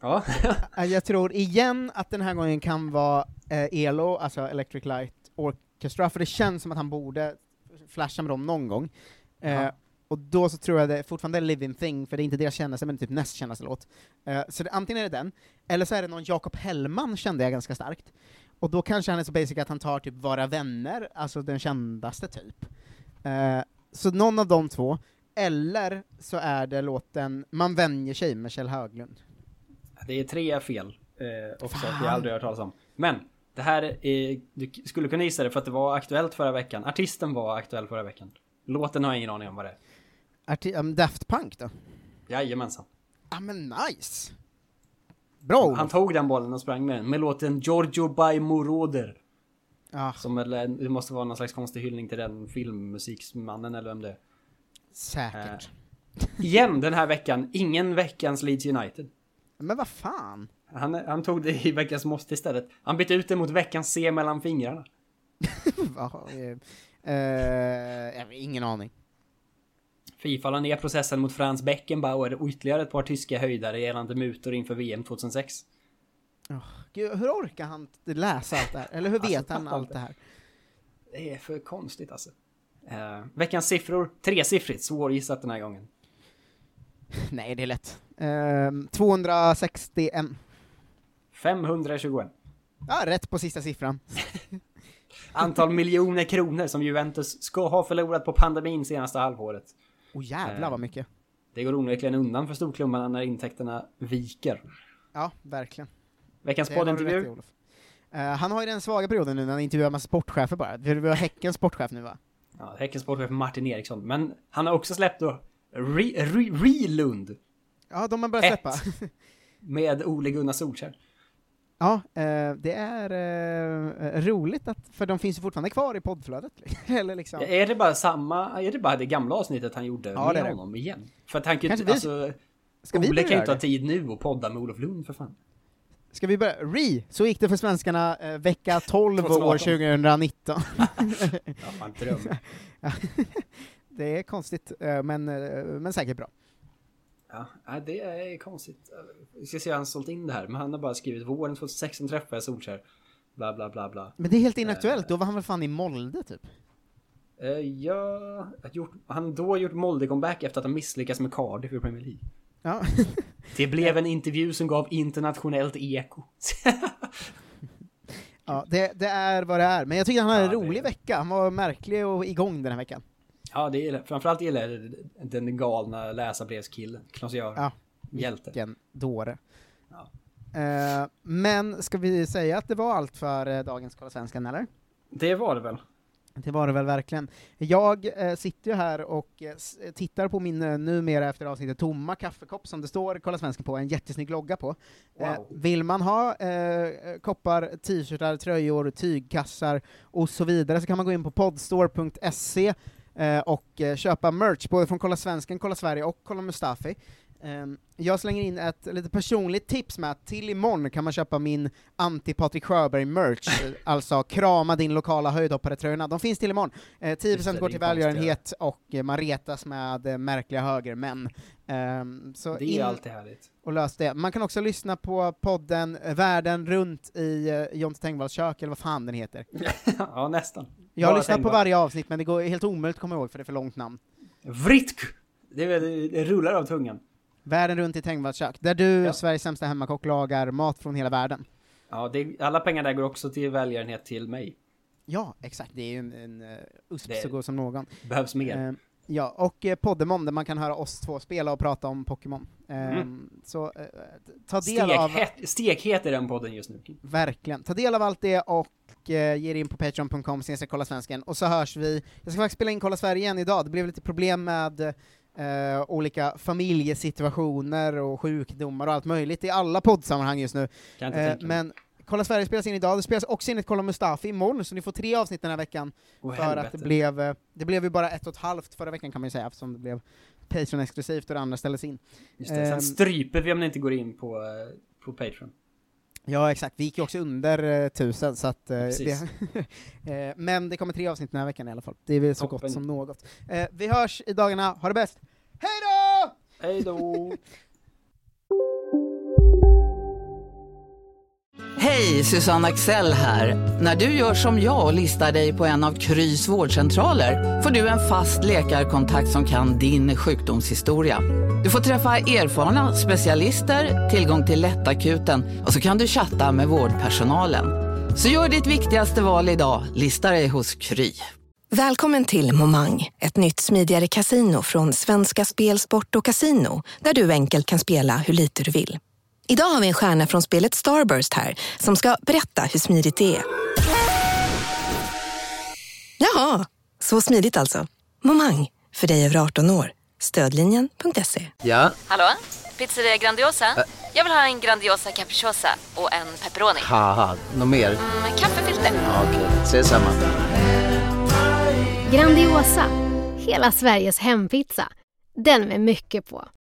Ja. Eh, jag tror igen att den här gången kan vara eh, ELO, alltså Electric Light Orchestra, för det känns som att han borde flasha med dem någon gång. Ja. Och då så tror jag det är fortfarande Living Thing, för det är inte deras kändaste, men typ näst kändaste låt. Så det, antingen är det den, eller så är det någon Jakob Hellman kände jag ganska starkt. Och då kanske han är så basic att han tar typ Vara Vänner, alltså den kändaste typ. Eh, så någon av de två, eller så är det låten Man vänjer sig med Kjell Höglund. Det är tre fel. Eh, också att Fan. jag aldrig hört talas om. Men det här är, du skulle kunna gissa det för att det var aktuellt förra veckan. Artisten var aktuell förra veckan. Låten har jag ingen aning om vad det är. Arti- um, Daft Punk då? Jajamensan. Ja men nice! Bra Olof. Han tog den bollen och sprang med den med låten Giorgio by Moroder. Ja. Som är- det måste vara någon slags konstig hyllning till den filmmusiksmannen eller vem det är. Säkert. Eh, igen den här veckan, ingen veckans Leeds United. Men vad fan? Han, han tog det i veckans måste istället. Han bytte ut det mot veckans C mellan fingrarna. Eh, ingen aning. Fifa la ner processen mot Franz Beckenbauer och ytterligare ett par tyska höjdare gällande mutor inför VM 2006. Gud, hur orkar han läsa allt det här? Eller hur vet Alltså, han fattar allt det här? Det är för konstigt alltså. Eh, veckans siffror, tresiffrigt, svårgissat den här gången. Nej, det är lätt. Eh, 261. 521. Ja, rätt på sista siffran. Antal miljoner kronor som Juventus ska ha förlorat på pandemin senaste halvåret. Åh jävlar Eh, vad mycket. Det går onekligen undan för storklubbarna när intäkterna viker. Ja, verkligen. Veckans i, poddintervju. Olof. Eh, han har ju den svaga perioden nu när han intervjuar massa sportchefer bara. Vi har Häckens sportchef nu va? Ja, Häckens sportchef Martin Eriksson. Men han har också släppt då Re, Re, Relund. Ja, de har börjat Ett. släppa. Med Ole Gunnar Solskjaer. Ja, eh, det är eh, roligt att, för de finns ju fortfarande kvar i poddflödet. Eller liksom. Är det bara samma, är det bara det gamla avsnittet han gjorde Ja, med det är det. honom igen? För att han kan ju inte, vi- alltså... Ska Ole kan ju inte ha tid nu och podda med Olof Lund för fan. Ska vi börja? Re! Så gick det för svenskarna eh, vecka 12 år 2018. 2019. Ja, fan dröm. Det är konstigt, men, men säkert bra. Ja, det är konstigt. Vi ska se hur han sålt in det här, men han har bara skrivit våren 2016 träffade jag Solskjaer. Bla bla bla bla. Men det är helt inaktuellt, då var han väl fan i Molde typ? Eh, ja, att gjort, han då gjort Molde-comeback efter att han misslyckats med Cardiff i Premier League. Ja. Det blev en intervju som gav internationellt eko. ja det, det är vad det är, men jag tycker han hade en Ja, rolig det- vecka, han var märklig och igång den här veckan. Ja, det gillar, framförallt gillar jag den galna läsarbrevskillen, Klas-Göran. Ja. Hjälte. Vilken dåre. Ja. Eh, men ska vi säga att det var allt för eh, dagens Kolla Svenskan, eller? Det var det väl. Det var det väl verkligen. Jag eh, sitter ju här och eh, tittar på min eh, numera efter avsnittet tomma kaffekopp som det står Kolla Svensken på, en jättesnygg logga på. Wow. vill man ha koppar, t-shirtar, tröjor, tygkassar och så vidare så kan man gå in på podstore.se och eh, köpa merch, både från Kolla Svensken, Kolla Sverige och Kolla Mustafi. Ehm, jag slänger in ett lite personligt tips med att till imorgon kan man köpa min anti-Patrik Sjöberg-merch, eh, alltså krama din lokala höjdhoppare-tröjorna. De finns till imorgon. Eh, 10% Just det, går till välgörenhet och eh, man retas med eh, märkliga högermän. Ehm, så Det in är alltid härligt. och lös det. Man kan också lyssna på podden eh, Världen runt i Jonte Tengvalls kök, eller vad fan den heter. ja, nästan. Jag har lyssnat på varje avsnitt, men det går helt omöjligt att komma ihåg för det är för långt namn. Vritk! Det, väl- det rullar av tungan. Världen runt i Tengvalls kök, där du, Sveriges sämsta hemmakock, lagar mat från hela världen. Ja, det, alla pengar där går också till välgörenhet till mig. Ja, exakt. Det är ju en, en uh, USP Det- så god som någon. behövs mer. Eh, ja, och uh, Poddemon, där man kan höra oss två spela och prata om Pokémon. Eh, Mm. Så eh, ta del av... Stekhet, är den podden just nu. Verkligen. Ta del av allt det och eh, ge dig in på patreon.com kolla svensken och så hörs vi. Jag ska faktiskt spela in Kolla Sverige igen idag, det blev lite problem med eh, olika familjesituationer och sjukdomar och allt möjligt i alla poddsammanhang just nu. Eh, mig. men Kolla Sverige spelas in idag, det spelas också in ett Kolla Mustafi imorgon, så ni får tre avsnitt den här veckan. Åh, för helvete. att det blev, eh, det blev ju bara ett och ett halvt förra veckan kan man ju säga, eftersom det blev Patreon-exklusivt och det andra ställdes in. Just det. Ehm, Sen stryper vi om ni inte går in på, eh, på Patreon. Ja, exakt. Vi gick ju också under eh, tusen, så att... Precis. det, eh, men det kommer tre avsnitt den här veckan i alla fall. Det är väl så Toppen. gott som något. Vi hörs i dagarna, ha det bäst! Hej då! Hej då! Hej, Susanne Axel här. När du gör som jag och listar dig på en av Krys vårdcentraler får du en fast läkarkontakt som kan din sjukdomshistoria. Du får träffa erfarna specialister, tillgång till lättakuten och så kan du chatta med vårdpersonalen. Så gör ditt viktigaste val idag, lista dig hos Kry. Välkommen till Momang, ett nytt smidigare kasino från Svenska Spel, Sport och Casino, där du enkelt kan spela hur lite du vill. Idag har vi en stjärna från spelet Starburst här, som ska berätta hur smidigt det är. Jaha, så smidigt alltså. Momang, för dig över 18 år. Stödlinjen.se. Ja, Hallå? Pizzeria Grandiosa? Jag vill ha en Grandiosa capriciosa och en pepperoni. haha, något mer? Med kaffefilter. Ja, Okej, ses samma. Grandiosa, hela Sveriges hempizza. Den med mycket på.